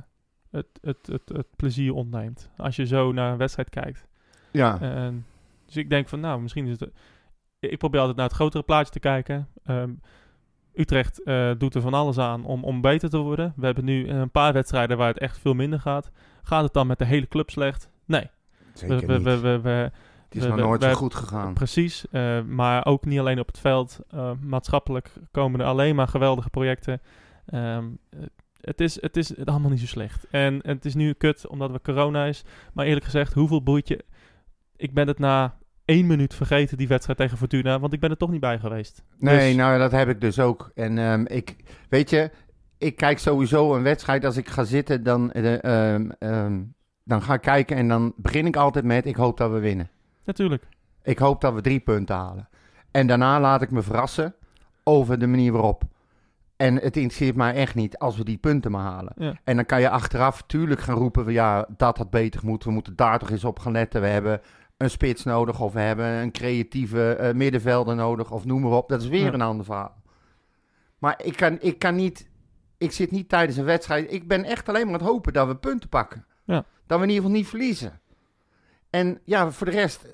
het, het, het, het plezier ontneemt. Als je zo naar een wedstrijd kijkt. ja, dus ik denk van, nou, misschien is het... Ik probeer altijd naar het grotere plaatje te kijken. Ehm, Utrecht eh, doet er van alles aan om, om beter te worden. We hebben nu een paar wedstrijden waar het echt veel minder gaat. Gaat het dan met de hele club slecht? Nee. zeker we, we, we, we, het is nog nooit zo goed gegaan. Precies. eh, maar ook niet alleen op het veld. Eh, maatschappelijk komen er alleen maar geweldige projecten. Ehm, eh, het, is, het is allemaal niet zo slecht. En, en het is nu kut omdat we corona is. Maar eerlijk gezegd, hoeveel boeit je? Ik ben het na één minuut vergeten, die wedstrijd tegen Fortuna. Want ik ben er toch niet bij geweest. Nee, Dus- nou dat heb ik dus ook. En ehm, ik, weet je, ik kijk sowieso een wedstrijd. Als ik ga zitten, dan, eh, ehm, ehm, dan ga ik kijken en dan begin ik altijd met: ik hoop dat we winnen. Natuurlijk. Ik hoop dat we drie punten halen. En daarna laat ik me verrassen over de manier waarop. En het interesseert mij echt niet als we die punten maar halen. Ja. En dan kan je achteraf natuurlijk gaan roepen: van, ja, dat had beter moeten. We moeten daar toch eens op gaan letten. We hebben een spits nodig, of we hebben een creatieve eh, middenvelder nodig, of noem maar op. Dat is weer Ja. een ander verhaal. Maar ik kan, ik kan niet. Ik zit niet tijdens een wedstrijd. Ik ben echt alleen maar aan het hopen dat we punten pakken. Ja. Dat we in ieder geval niet verliezen. En ja, voor de rest.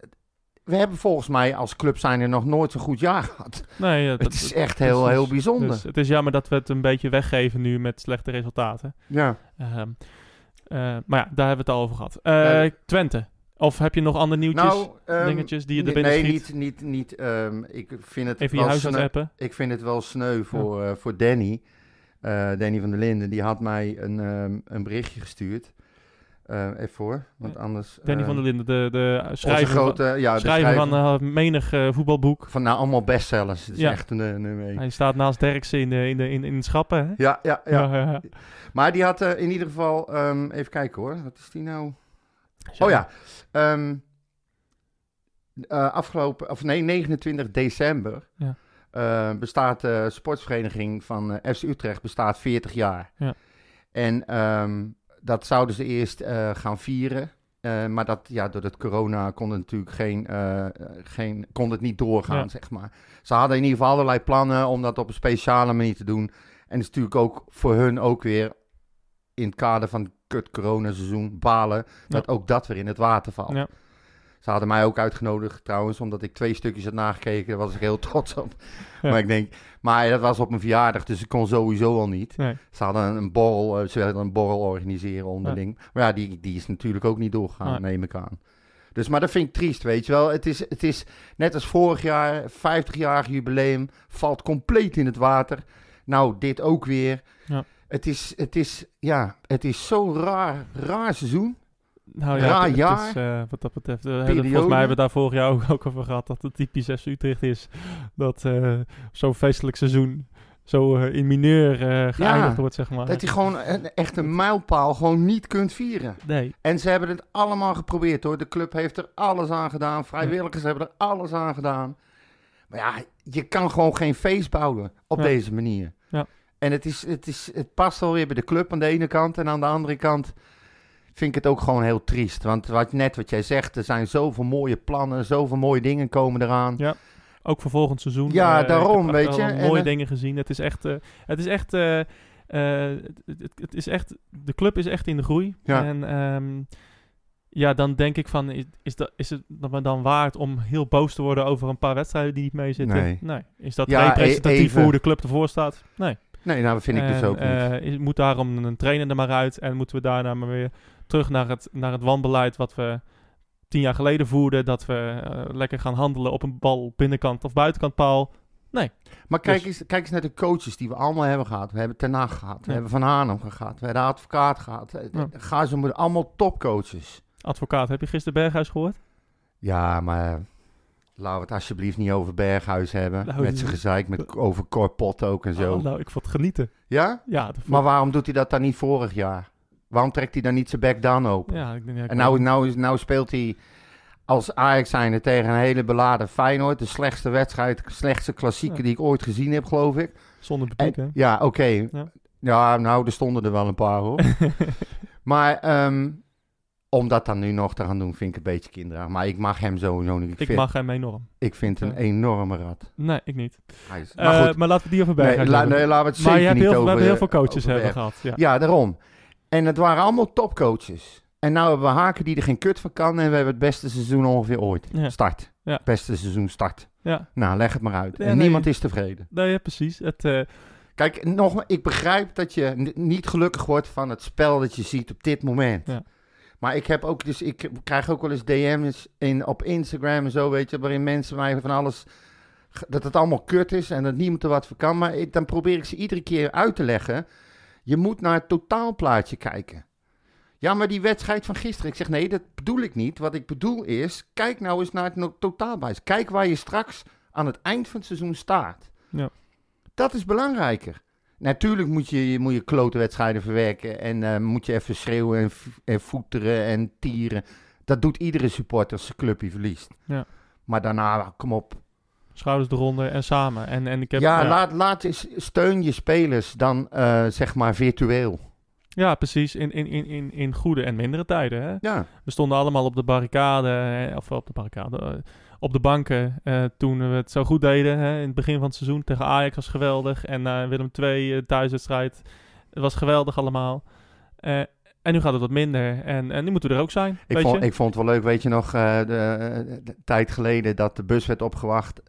We hebben volgens mij als club zijn er nog nooit zo'n goed jaar gehad. Nee, ja, dat, het is echt heel, heel bijzonder. Dus het is jammer dat we het een beetje weggeven nu met slechte resultaten. ja. Ehm, eh, maar ja, daar hebben we het al over gehad. Eh. Twente. Of heb je nog andere nieuwtjes, Nou, ehm, dingetjes die je er nee, binnen Nee, schiet? niet. niet, niet ehm, ik vind het Even je wel sneu- appen. Ik vind het wel sneu voor, eh, voor Danny. Eh, Danny van der Linden. Die had mij een, ehm, een berichtje gestuurd. Eh, even voor, want anders... Danny van der Linden, de, de schrijver, grote, ja, de van, schrijver schrijver van menig voetbalboek. van nou, allemaal bestsellers. Het is Ja. echt een, Hij staat naast Derksen in, de, in, de, in, in schappen. Hè? Ja, ja, ja. ja, ja. Maar die had in ieder geval... even kijken hoor. Wat is die nou? Oh ja. ehm, eh, afgelopen... Of nee, 29 december... Ja. eh, bestaat de sportvereniging van eh, FC Utrecht bestaat 40 jaar. Ja. En ehm, dat zouden ze eerst eh, gaan vieren. Eh, maar dat, ja, door het corona kon het natuurlijk geen, eh, eh, geen, kon het niet doorgaan, Ja. zeg maar. Ze hadden in ieder geval allerlei plannen om dat op een speciale manier te doen. En het is natuurlijk ook voor hun ook weer in het kader van het kut coronaseizoen balen dat ook dat weer in het water valt. Ja. Ze hadden mij ook uitgenodigd trouwens, omdat ik twee stukjes had nagekeken. Daar was ik heel <laughs> trots op. Ja. Maar ik denk, maar dat was op mijn verjaardag, dus ik kon sowieso al niet. Nee. Ze hadden een, een borrel, eh, ze wilden een borrel organiseren onderling. Maar ja, die, die is natuurlijk ook niet doorgegaan, Nee. neem ik aan. Dus, maar dat vind ik triest, weet je wel. Het is, het is net als vorig jaar, 50-jarig jubileum, valt compleet in het water. Nou, dit ook weer. Ja. Het is, het is, ja, het is zo'n raar, raar seizoen. Nou ja, Raar het, het jaar. is, eh, wat dat betreft. eh, volgens mij hebben we daar vorig jaar ook, ook over gehad. Dat het typisch FC Utrecht is. Dat eh, zo'n feestelijk seizoen zo eh, in mineur eh geëindigd wordt, zeg maar. Dat je gewoon een, echt een mijlpaal gewoon niet kunt vieren. Nee. En ze hebben het allemaal geprobeerd hoor. De club heeft er alles aan gedaan. Vrijwilligers hebben er alles aan gedaan. Maar ja, je kan gewoon geen feest bouwen op Ja. deze manier. Ja. En het, is, het, is, het past wel weer bij de club aan de ene kant. En aan de andere kant vind ik het ook gewoon heel triest. Want wat, net wat jij zegt, er zijn zoveel mooie plannen. Zoveel mooie dingen komen eraan. Ja. Ook voor volgend seizoen. Ja, eh, daarom, heb weet je. Mooie dingen gezien. Het is echt... eh, het is echt... eh, het, het- het is echt... De club is echt in de groei. Ja. En ehm, ja, dan denk ik van... Is, is, dat, is het dan dan waard om heel boos te worden over een paar wedstrijden die niet meezitten? Nee. Is dat Ja, representatief e- even- voor hoe de club ervoor staat? Nee. Nee, nou, dat vind ik dus ook niet. eh, moet daarom een trainer er maar uit en moeten we daarna maar weer terug naar het, naar het wanbeleid wat we tien jaar geleden voerden. Dat we eh, lekker gaan handelen op een bal binnenkant of buitenkant paal. Maar kijk, Dus- eens, kijk eens naar de coaches die we allemaal hebben gehad. We hebben Ten Hag gehad, we hebben Van Hanum gehad, we hebben de advocaat gehad. Eh, Ja. Ga ze maar allemaal topcoaches. Advocaat, heb je gisteren Berghuis gehoord? Ja, maar laten we het alsjeblieft niet over Berghuis hebben. Nou, met zijn gezeik, met, <laughs> over Corpot ook en zo. Oh, nou, ik vond het genieten. Ja? Ja, dat vond- Maar waarom doet hij dat dan niet vorig jaar? Waarom trekt hij dan niet zijn bek dan open? ja, ik, denk, ja, ik En nou, nou, nou speelt hij als Ajax zijnde tegen een hele beladen Feyenoord. De slechtste wedstrijd, de slechtste klassieker Ja. die ik ooit gezien heb, geloof ik. zonder publiek, hè? Ja, oké. Ja. Ja. nou, er stonden er wel een paar hoor. <laughs> maar ehm, om dat dan nu nog te gaan doen, vind ik een beetje kinderachtig. Maar ik mag hem sowieso niet. Ik, ik vind, mag hem enorm. ik vind een Ja. enorme rat. Nee, ik niet. Is, Maar, maar goed, maar laten we die nee, Berghuis la- hebben. nee, laten we het maar je hebt niet heel, over we hebben heel veel eh, coaches hebben gehad. Ja. Ja, daarom. En het waren allemaal topcoaches. En nou hebben we Haken die er geen kut van kan. En we hebben het beste seizoen ongeveer ooit. Ja. Start. Ja. Beste seizoen start. Ja. Nou, leg het maar uit. En nee. niemand is tevreden. Nee, precies. Het, eh, Kijk, nog, ik begrijp dat je niet gelukkig wordt van het spel dat je ziet op dit moment. Ja. Maar ik heb ook, dus ik krijg ook wel eens DM's in, op Instagram en zo, weet je, waarin mensen mij van alles, dat het allemaal kut is en dat niemand er wat voor kan. Maar ik, dan probeer ik ze iedere keer uit te leggen. Je moet naar het totaalplaatje kijken. Ja, maar die wedstrijd van gisteren. Ik zeg nee, dat bedoel ik niet. Wat ik bedoel is, kijk nou eens naar het totaalplaatje. Kijk waar je straks aan het eind van het seizoen staat. Ja. Dat is belangrijker. Natuurlijk moet je, moet je klote wedstrijden verwerken en eh, moet je even schreeuwen en, en voeteren en tieren. Dat doet iedere supporter als zijn clubje verliest. Ja. Maar daarna, kom op. schouders eronder en samen. En, en ik heb, ja, ja, Laat, laat eens, steun je spelers dan eh, zeg maar virtueel. ja, precies. In, in, in, in, in goede en mindere tijden. Hè? Ja, We stonden allemaal op de barricade, of op de barricade, eh, op de banken eh, toen we het zo goed deden. Hè, in het begin van het seizoen tegen Ajax was geweldig. En eh, Willem II uh, thuiswedstrijd. Het was geweldig allemaal. Eh, en nu gaat het wat minder. En, en nu moeten we er ook zijn. ik weet vond, je? ik vond het wel leuk, weet je nog, eh, de, de- de tijd geleden dat de bus werd opgewacht.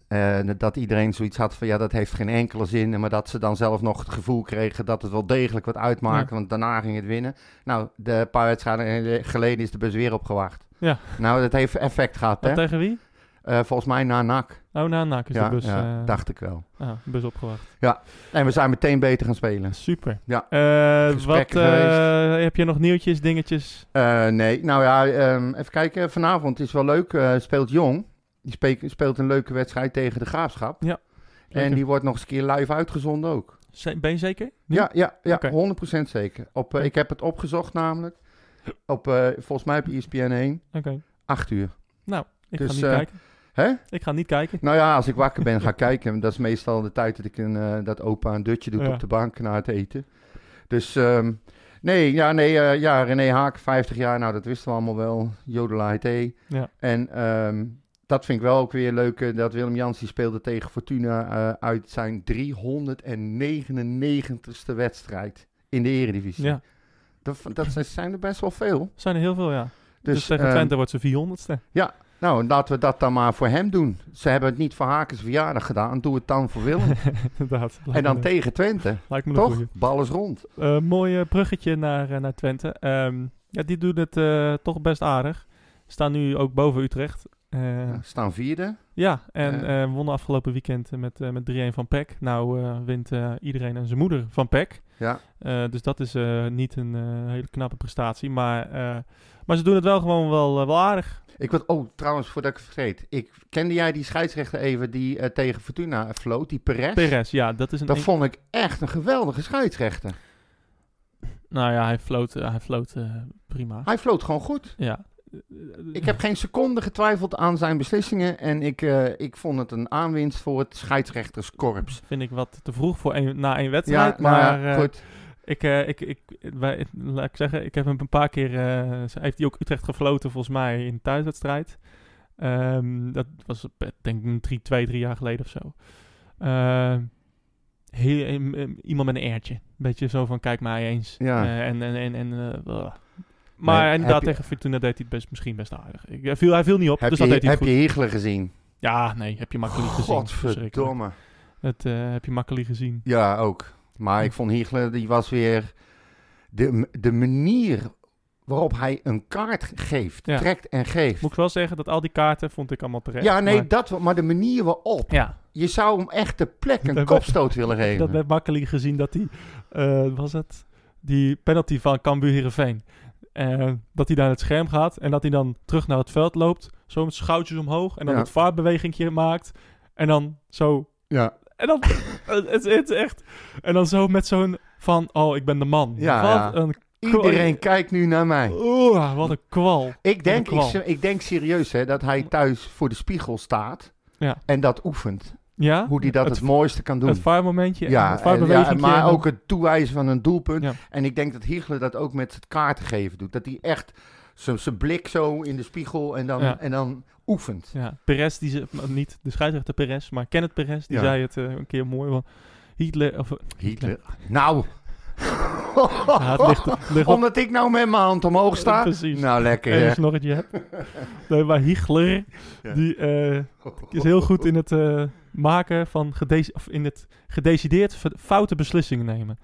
dat iedereen zoiets had van, ja, dat heeft geen enkele zin. Maar dat ze dan zelf nog het gevoel kregen dat het wel degelijk wat uitmaakte, want daarna ging het winnen. Nou, de paar wedstrijden geleden is de bus weer opgewacht. Ja. Nou, dat heeft effect gehad, hè? tegen wie? Eh, volgens mij na NAC. Oh, na NAC is Ja, de bus, ja eh, dacht ik wel. ah, bus opgewacht. En we zijn meteen beter gaan spelen. Super. Ja. Eh, wat heb je nog nieuwtjes, dingetjes? Nee, nou ja, ehm, even kijken. Vanavond is wel leuk. speelt Jong. Die spe- speelt een leuke wedstrijd tegen de Graafschap. Ja, En die wordt nog eens een keer live uitgezonden ook. Ben je zeker? Nu? Ja, ja, ja Oké. 100% zeker. Op, ik heb het opgezocht namelijk. Op, volgens mij op ESPN 1. Oké. 8 uur. Nou, ik Dus, ga niet eh, kijken. Hè? Ik ga niet kijken. Nou ja, als ik wakker ben, ga ik <laughs> kijken. Dat is meestal de tijd dat ik een, eh, dat opa een dutje doet Ja. op de bank na het eten. Dus ehm, nee, ja, nee, eh, ja, René Haak, 50 jaar, nou dat wisten we allemaal wel. Jodela IT. Ja. En ehm, dat vind ik wel ook weer leuk, eh, dat Willem Jans die speelde tegen Fortuna uit zijn 399ste wedstrijd in de eredivisie. Ja, Dat, dat zijn- er best wel veel. zijn er heel veel, ja. Dus, Dus, tegen ehm, Twente wordt ze 400ste. Nou, laten we dat dan maar voor hem doen. Ze hebben het niet voor Hakens verjaardag gedaan, doe het dan voor Willem. <laughs> Inderdaad. en dan me- tegen Twente. Lijkt me Toch? Bal is rond. Eh, mooi eh, bruggetje naar, eh, naar Twente. Ehm, ja, die doen het toch best aardig. Staan nu ook boven Utrecht. Ja, staan vierde. ja, en wonnen afgelopen weekend met, met 3-1 van PEC. Nou wint iedereen en zijn moeder van PEC. Ja. Dus dat is niet een hele knappe prestatie. Maar, maar ze doen het wel gewoon wel, wel aardig. Ik wat, oh, trouwens, voordat ik het vergeet. Ik, kende jij die scheidsrechter even die eh, tegen Fortuna floot, die Perez? Perez, ja, dat is een... Dat vond ik echt een geweldige scheidsrechter. Nou ja, hij floot, eh, hij floot eh, prima. Hij floot gewoon goed. Ja. Ik heb geen seconde getwijfeld aan zijn beslissingen. En ik, ik vond het een aanwinst voor het scheidsrechterskorps. Vind ik wat te vroeg voor een, na één Ja, wedstrijd. maar maar goed. Ik, eh, ik, ik, wij, laat ik zeggen, ik heb hem een paar keer, eh, heeft hij ook Utrecht gefloten volgens mij in de thuiswedstrijd. Ehm, dat was eh, denk ik drie, twee, drie jaar geleden of zo. Ehm, heel, em, iemand met een. Een beetje zo van, kijk mij eens. Ja. En, en, en, maar heb inderdaad, je- tegen Fortuna deed hij het best, misschien best aardig. Ik, hij, viel, hij viel niet op, Heb, dus je, dat deed hij heb je. Hiegler gezien? Ja, nee, heb je makkelijk gezien. Godverdomme. Dat heb je makkelijk gezien. Ja, ook. Maar ik vond Hiegler, die was weer... De, de manier waarop hij een kaart geeft, Ja. trekt en geeft. Moet ik wel zeggen dat al die kaarten vond ik allemaal terecht. Ja, nee, maar- dat, maar de manier waarop. ja, Je zou hem echt de plek een <laughs> kopstoot willen <laughs> dat geven. werd makkelijk gezien dat die, eh, was het, die penalty van Cambuur Heerenveen. eh, dat hij naar het scherm gaat en dat hij dan terug naar het veld loopt. Zo met omhoog en dan Ja. het vaartbewegingje maakt. En dan zo Ja, En dan, het, het is echt, en dan zo met zo'n van, oh, ik ben de man. Ja, wat ja. een, iedereen kijkt nu naar mij. oeh, wat een kwal. Ik denk, kwal. ik, ik denk serieus hè, dat hij thuis voor de spiegel staat Ja. en dat oefent. Ja? Hoe hij dat het, het, mooiste kan doen. het vaarmomentje, en ja, het en- vaarbewegingje. ja, maar ook het toewijzen van een doelpunt. Ja. En ik denk dat Hiegler dat ook met het kaarten geven doet. Dat hij echt zijn blik zo in de spiegel en dan, en dan oefent. Ja, Perez, die ze, niet de scheidsrechter Perez, maar Kenneth Perez, die Ja. zei het eh, een keer mooi. Want Hitler, of, eh, Hitler. Nou. <laughs> ja, het ligt, het ligt Omdat ik nou met mijn hand omhoog sta. Precies. Nou, lekker. en hè. een snorretje heb. Nee, maar Hitler, Ja. die eh, is heel goed in het eh, maken van, of in het gedecideerd foute beslissingen nemen.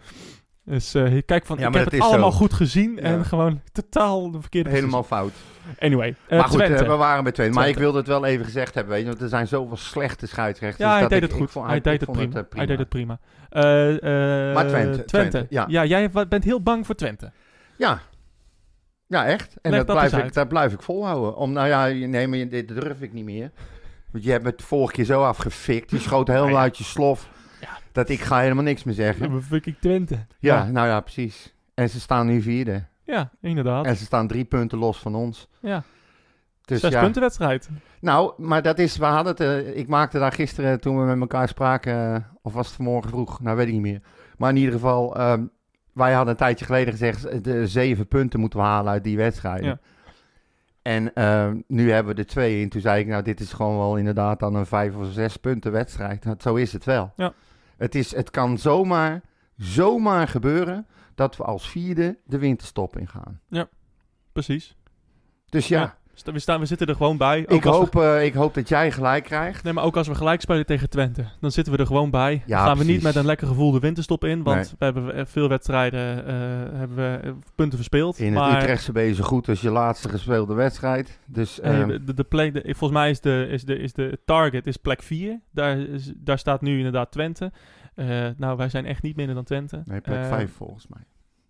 Dus eh, kijk van, Ja, ik heb het allemaal zo. goed gezien Ja. en gewoon totaal de verkeerde Helemaal fout. Anyway, eh, maar goed, Twente. eh, we waren bij Twente. Maar ik wilde het wel even gezegd hebben, weet je. Want er zijn zoveel slechte scheidsrechters. ja, hij dat deed ik- het ik goed. vond- hij deed het prima. Hij deed het prima. Maar Twente, Twente, ja. jij bent heel bang voor Twente. Ja. Ja, echt. En dat, dat blijf ik, dat blijf ik volhouden. Om, nou ja, nee, maar je- dit durf ik niet meer. Want je hebt het vorige keer zo afgefikt. Je schoot helemaal Nou ja. uit je slof. Dat ik ga helemaal niks meer zeggen. Ja, fucking Twente. Ja, nou ja, precies. En ze staan nu vierde. Ja, inderdaad. En ze staan drie punten los van ons. ja, Dus zes ja. punten wedstrijd. Nou, maar dat is, we hadden het, eh, ik maakte daar gisteren toen we met elkaar spraken, eh, of was het vanmorgen vroeg, nou weet ik niet meer. Maar in ieder geval, ehm, wij hadden een tijdje geleden gezegd, de zeven punten moeten we halen uit die wedstrijden. Ja. En ehm, nu hebben we er twee in. Toen zei ik, nou dit is gewoon wel inderdaad dan een vijf of zes punten wedstrijd. Nou, zo is het wel. Ja. Het, is, het kan zomaar, zomaar gebeuren dat we als vierde de winterstop ingaan. Precies. Dus ja, Ja. We, staan, we zitten er gewoon bij. Ook ik, we- hoop, eh, ik hoop dat jij gelijk krijgt. Nee, maar ook als we gelijk spelen tegen Twente, dan zitten we er gewoon bij. Ja, gaan we niet met een lekker gevoel de winterstop in, want Nee. we hebben eh, veel wedstrijden, eh, hebben we punten verspeeld. In het maar, Utrechtse ben je zo goed als je laatste gespeelde wedstrijd. Dus eh, ehm, de, de play, de- volgens mij is de, is de, is de target is plek 4. Daar, is, daar staat nu inderdaad Twente. Nou, wij zijn echt niet minder dan Twente. nee, plek Eh, 5 volgens mij.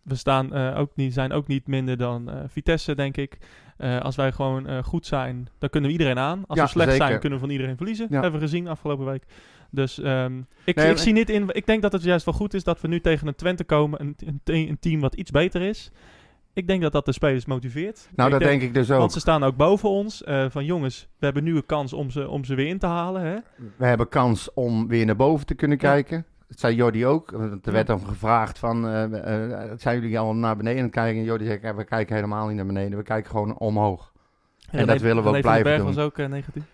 We staan, eh, ook niet, zijn ook niet minder dan eh, Vitesse, denk ik. Eh, als wij gewoon goed zijn, dan kunnen we iedereen aan. Als Ja, we slecht zeker. zijn, kunnen we van iedereen verliezen. Ja. Hebben we gezien afgelopen week. Dus ehm, ik, Nee, ik zie niet in. Ik denk dat het juist wel goed is dat we nu tegen een Twente komen. Een, een, een team wat iets beter is. Ik denk dat dat de spelers motiveert. Nou, dat denk ik dus ook. Want ze staan ook boven ons. van jongens, we hebben nu een kans om ze, om ze weer in te halen. Hè? We hebben kans om weer naar boven te kunnen kijken. Dat zei Jordi ook. Er werd dan gevraagd van, eh, eh, zijn jullie allemaal naar beneden aan het kijken? En Jordi zei, "Ja, we kijken helemaal niet naar beneden. We kijken gewoon omhoog. En dat willen we ook blijven doen. was ook eh, negatief.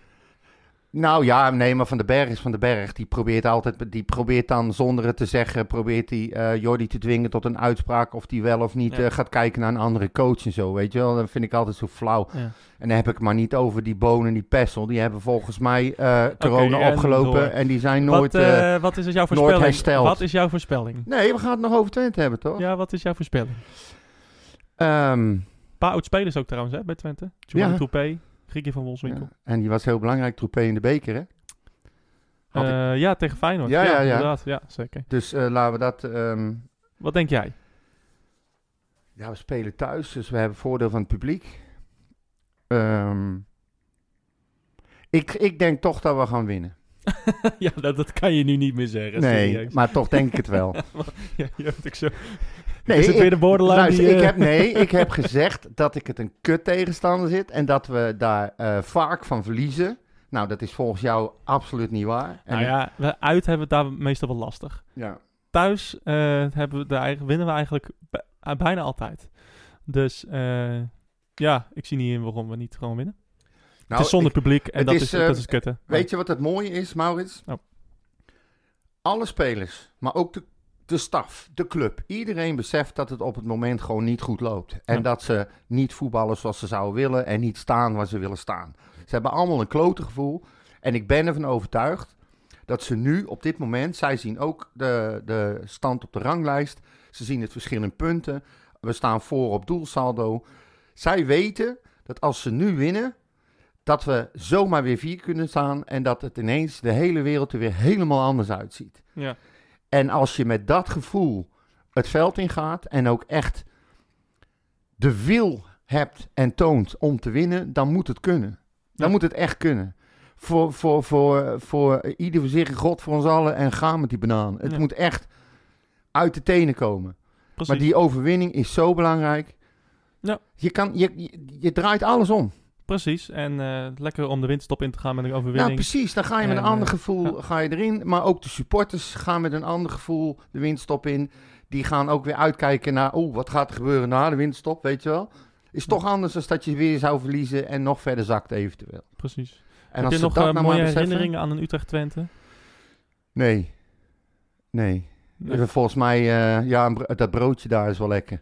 Nou ja, nee, maar Van den Berg is Van den Berg. Die probeert altijd, die probeert dan zonder het te zeggen, probeert hij eh Jordi te dwingen tot een uitspraak of die wel of niet Ja. eh, gaat kijken naar een andere coach en zo, weet je wel. Dat vind ik altijd zo flauw. Ja. En dan heb ik maar niet over die bonen en die Pessel. Die hebben volgens mij eh, corona en opgelopen door. en die zijn nooit... wat, wat is het jouw nooit voorspelling? hersteld. Wat is jouw voorspelling? Nee, we gaan het nog over Twente hebben, toch? Ja, wat is jouw voorspelling? Ehm, Een paar oud-spelers ook trouwens hè, bij Twente. Giovanni Ja. Toupé, Griekie van Wolfswinkel. En die was heel belangrijk, Troepé in de beker, hè? Ik- Eh, ja, tegen Feyenoord. Ja, Ja, ja, inderdaad. Ja, zeker. Dus eh, laten we dat... ehm, Wat denk jij? Ja, we spelen thuis, dus we hebben voordeel van het publiek. Ehm, ik, ik denk toch dat we gaan winnen. <laughs> ja, dat, dat kan je nu niet meer zeggen. Nee, serieus. maar toch denk ik het wel. <laughs> ja, je hebt ook zo. Nee, is het ik- weer de borderline luister, die... ik eh, heb, nee, <laughs> ik heb gezegd dat ik het een kut tegenstander zit en dat we daar eh, vaak van verliezen. Nou, dat is volgens jou absoluut niet waar. En Nou ja, we, uit hebben we het daar meestal wel lastig. ja. Thuis eh, hebben we daar, eigenlijk- winnen we eigenlijk bij- bijna altijd. Dus ja, ik zie niet in waarom we niet gewoon winnen. Nou, het is zonder ik- publiek en dat is, is, dat is kutten. Weet je wat het mooie is, Maurits? Oh. Alle spelers, maar ook de, de staf, de club. Iedereen beseft dat het op het moment gewoon niet goed loopt. En Ja. dat ze niet voetballen zoals ze zouden willen en niet staan waar ze willen staan. Ze hebben allemaal een klote gevoel. En ik ben ervan overtuigd dat ze nu op dit moment, zij zien ook de, de stand op de ranglijst. Ze zien het verschil in punten. We staan voor op doelsaldo. Zij weten dat als ze nu winnen, dat we zomaar weer vier kunnen staan en dat het ineens de hele wereld er weer helemaal anders uitziet. Ja. En als je met dat gevoel het veld ingaat en ook echt de wil hebt en toont om te winnen, dan moet het kunnen. Dan Ja. moet het echt kunnen. Voor, voor, voor, voor ieder voor zich, God voor ons allen en ga met die banaan. Het Ja. moet echt uit de tenen komen. Precies. Maar die overwinning is zo belangrijk. Ja. Je, kan, je, je, je draait alles om. Precies. En eh, lekker om de winterstop in te gaan met een Nou, overwinning. precies. Dan ga je met En, een ander eh, gevoel <laughs> ga je erin. Maar ook de supporters gaan met een ander gevoel de winststop in. Die gaan ook weer uitkijken naar, oh, wat gaat er gebeuren na de winststop, weet je wel. Is toch anders dan dat je weer zou verliezen en nog verder zakt eventueel. Precies. En Heb je ze nog dat nou mooie beseffen- herinneringen aan een Utrecht-Twente? Nee. Nee. Nee. Volgens mij, ja, dat broodje daar is wel lekker.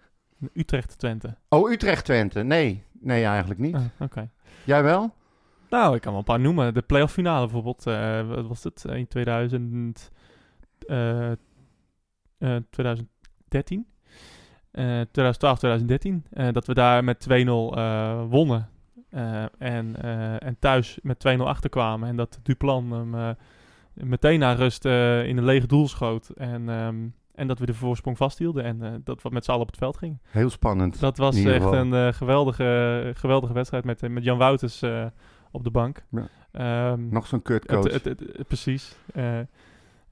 Utrecht-Twente. Oh, Utrecht-Twente. Nee. Nee, eigenlijk niet. Ah, Oké. Jij wel? Nou, ik kan wel een paar noemen. De playoff finale bijvoorbeeld. eh, wat was het? In 2000, eh, eh, 2013. Eh 2012, 2013. eh, dat we daar met 2-0 eh, wonnen. Eh, en, eh, en thuis met 2-0 achterkwamen. En dat Duplan hem eh, meteen na rust eh, in een lege doel schoot. En, ehm, en dat we de voorsprong vasthielden. En eh, dat we met z'n allen op het veld gingen. Heel spannend. Dat was ieder echt een eh, geweldige, geweldige wedstrijd met, eh, met Jan Wouters eh, op de bank. Ja. Ehm, Nog zo'n kutcoach. precies. Eh, en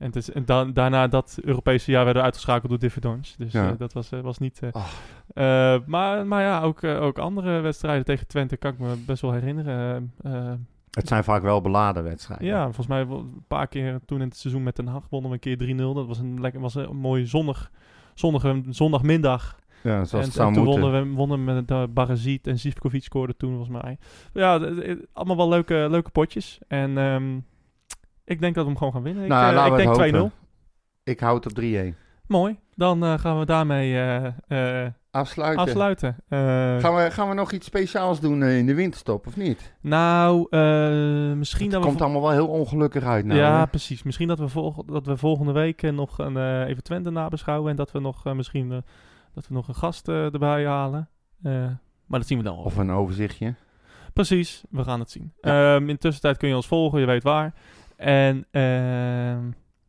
het is, en dan, daarna dat Europese jaar werden we uitgeschakeld door Differdons. Dus Ja. eh, dat was, eh, was niet... eh, Oh. eh, maar, maar ja, ook, eh, ook andere wedstrijden tegen Twente kan ik me best wel herinneren. Eh, eh, Het zijn vaak wel beladen wedstrijden. ja, volgens mij een paar keer toen in het seizoen met Den Haag wonnen we een keer 3-0. Dat was een, lekker, was een mooi zonnig, zonnige zondagmiddag. Ja, zoals en, het en toen moeten. wonnen we wonnen met de Barazit en Zivkovic scoorde toen volgens mij. Ja, d- allemaal wel leuke, leuke potjes. En ehm, ik denk dat we hem gewoon gaan winnen. Nou, ik eh, laten ik denk 2-0. hopen. Ik houd op 3-1. Mooi. Dan eh, gaan we daarmee eh, eh, Afsluiten. afsluiten. Gaan we, gaan we nog iets speciaals doen in de winterstop, of niet? nou, misschien Het dat we... komt allemaal wel heel ongelukkig uit nou. ja, hè? precies. Misschien dat we, dat we volgende week nog een, even Twente nabeschouwen. En dat we nog misschien dat we nog een gast erbij halen. Maar dat zien we dan wel. Of een overzichtje. Precies, we gaan het zien. Ja. Ehm, in de tussentijd kun je ons volgen, je weet waar. En ehm,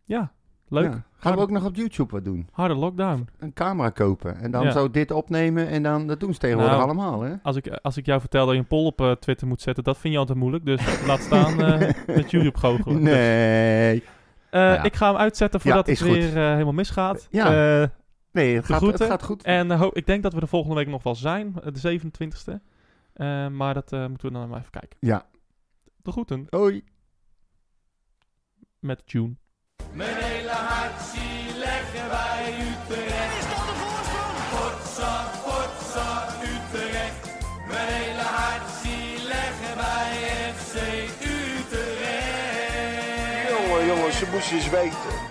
ja, leuk. Ja. Gaan we ook nog op YouTube wat doen? Harde lockdown. Een camera kopen en dan Ja. zo dit opnemen en dan, dat doen ze tegenwoordig Nou, allemaal, hè? Als ik, als ik jou vertel dat je een poll op eh, Twitter moet zetten, dat vind je altijd moeilijk. Dus <laughs> laat staan eh, met YouTube goochelen. Nee. Eh, Nou ja. Ik ga hem uitzetten voordat het goed. weer helemaal misgaat. Ja. Nee, het gaat, het gaat goed. en ik denk dat we de volgende week nog wel zijn, de 27e. Eh, maar dat moeten we dan maar even kijken. Ja. De groeten Hoi. met June. Mijn hele hart zie leggen wij Utrecht. Is dat de voorsprong? Potsa, potsa, Utrecht. Mijn hele hart zie leggen wij FC Utrecht. Jongen, jongens, ze moesten eens weten.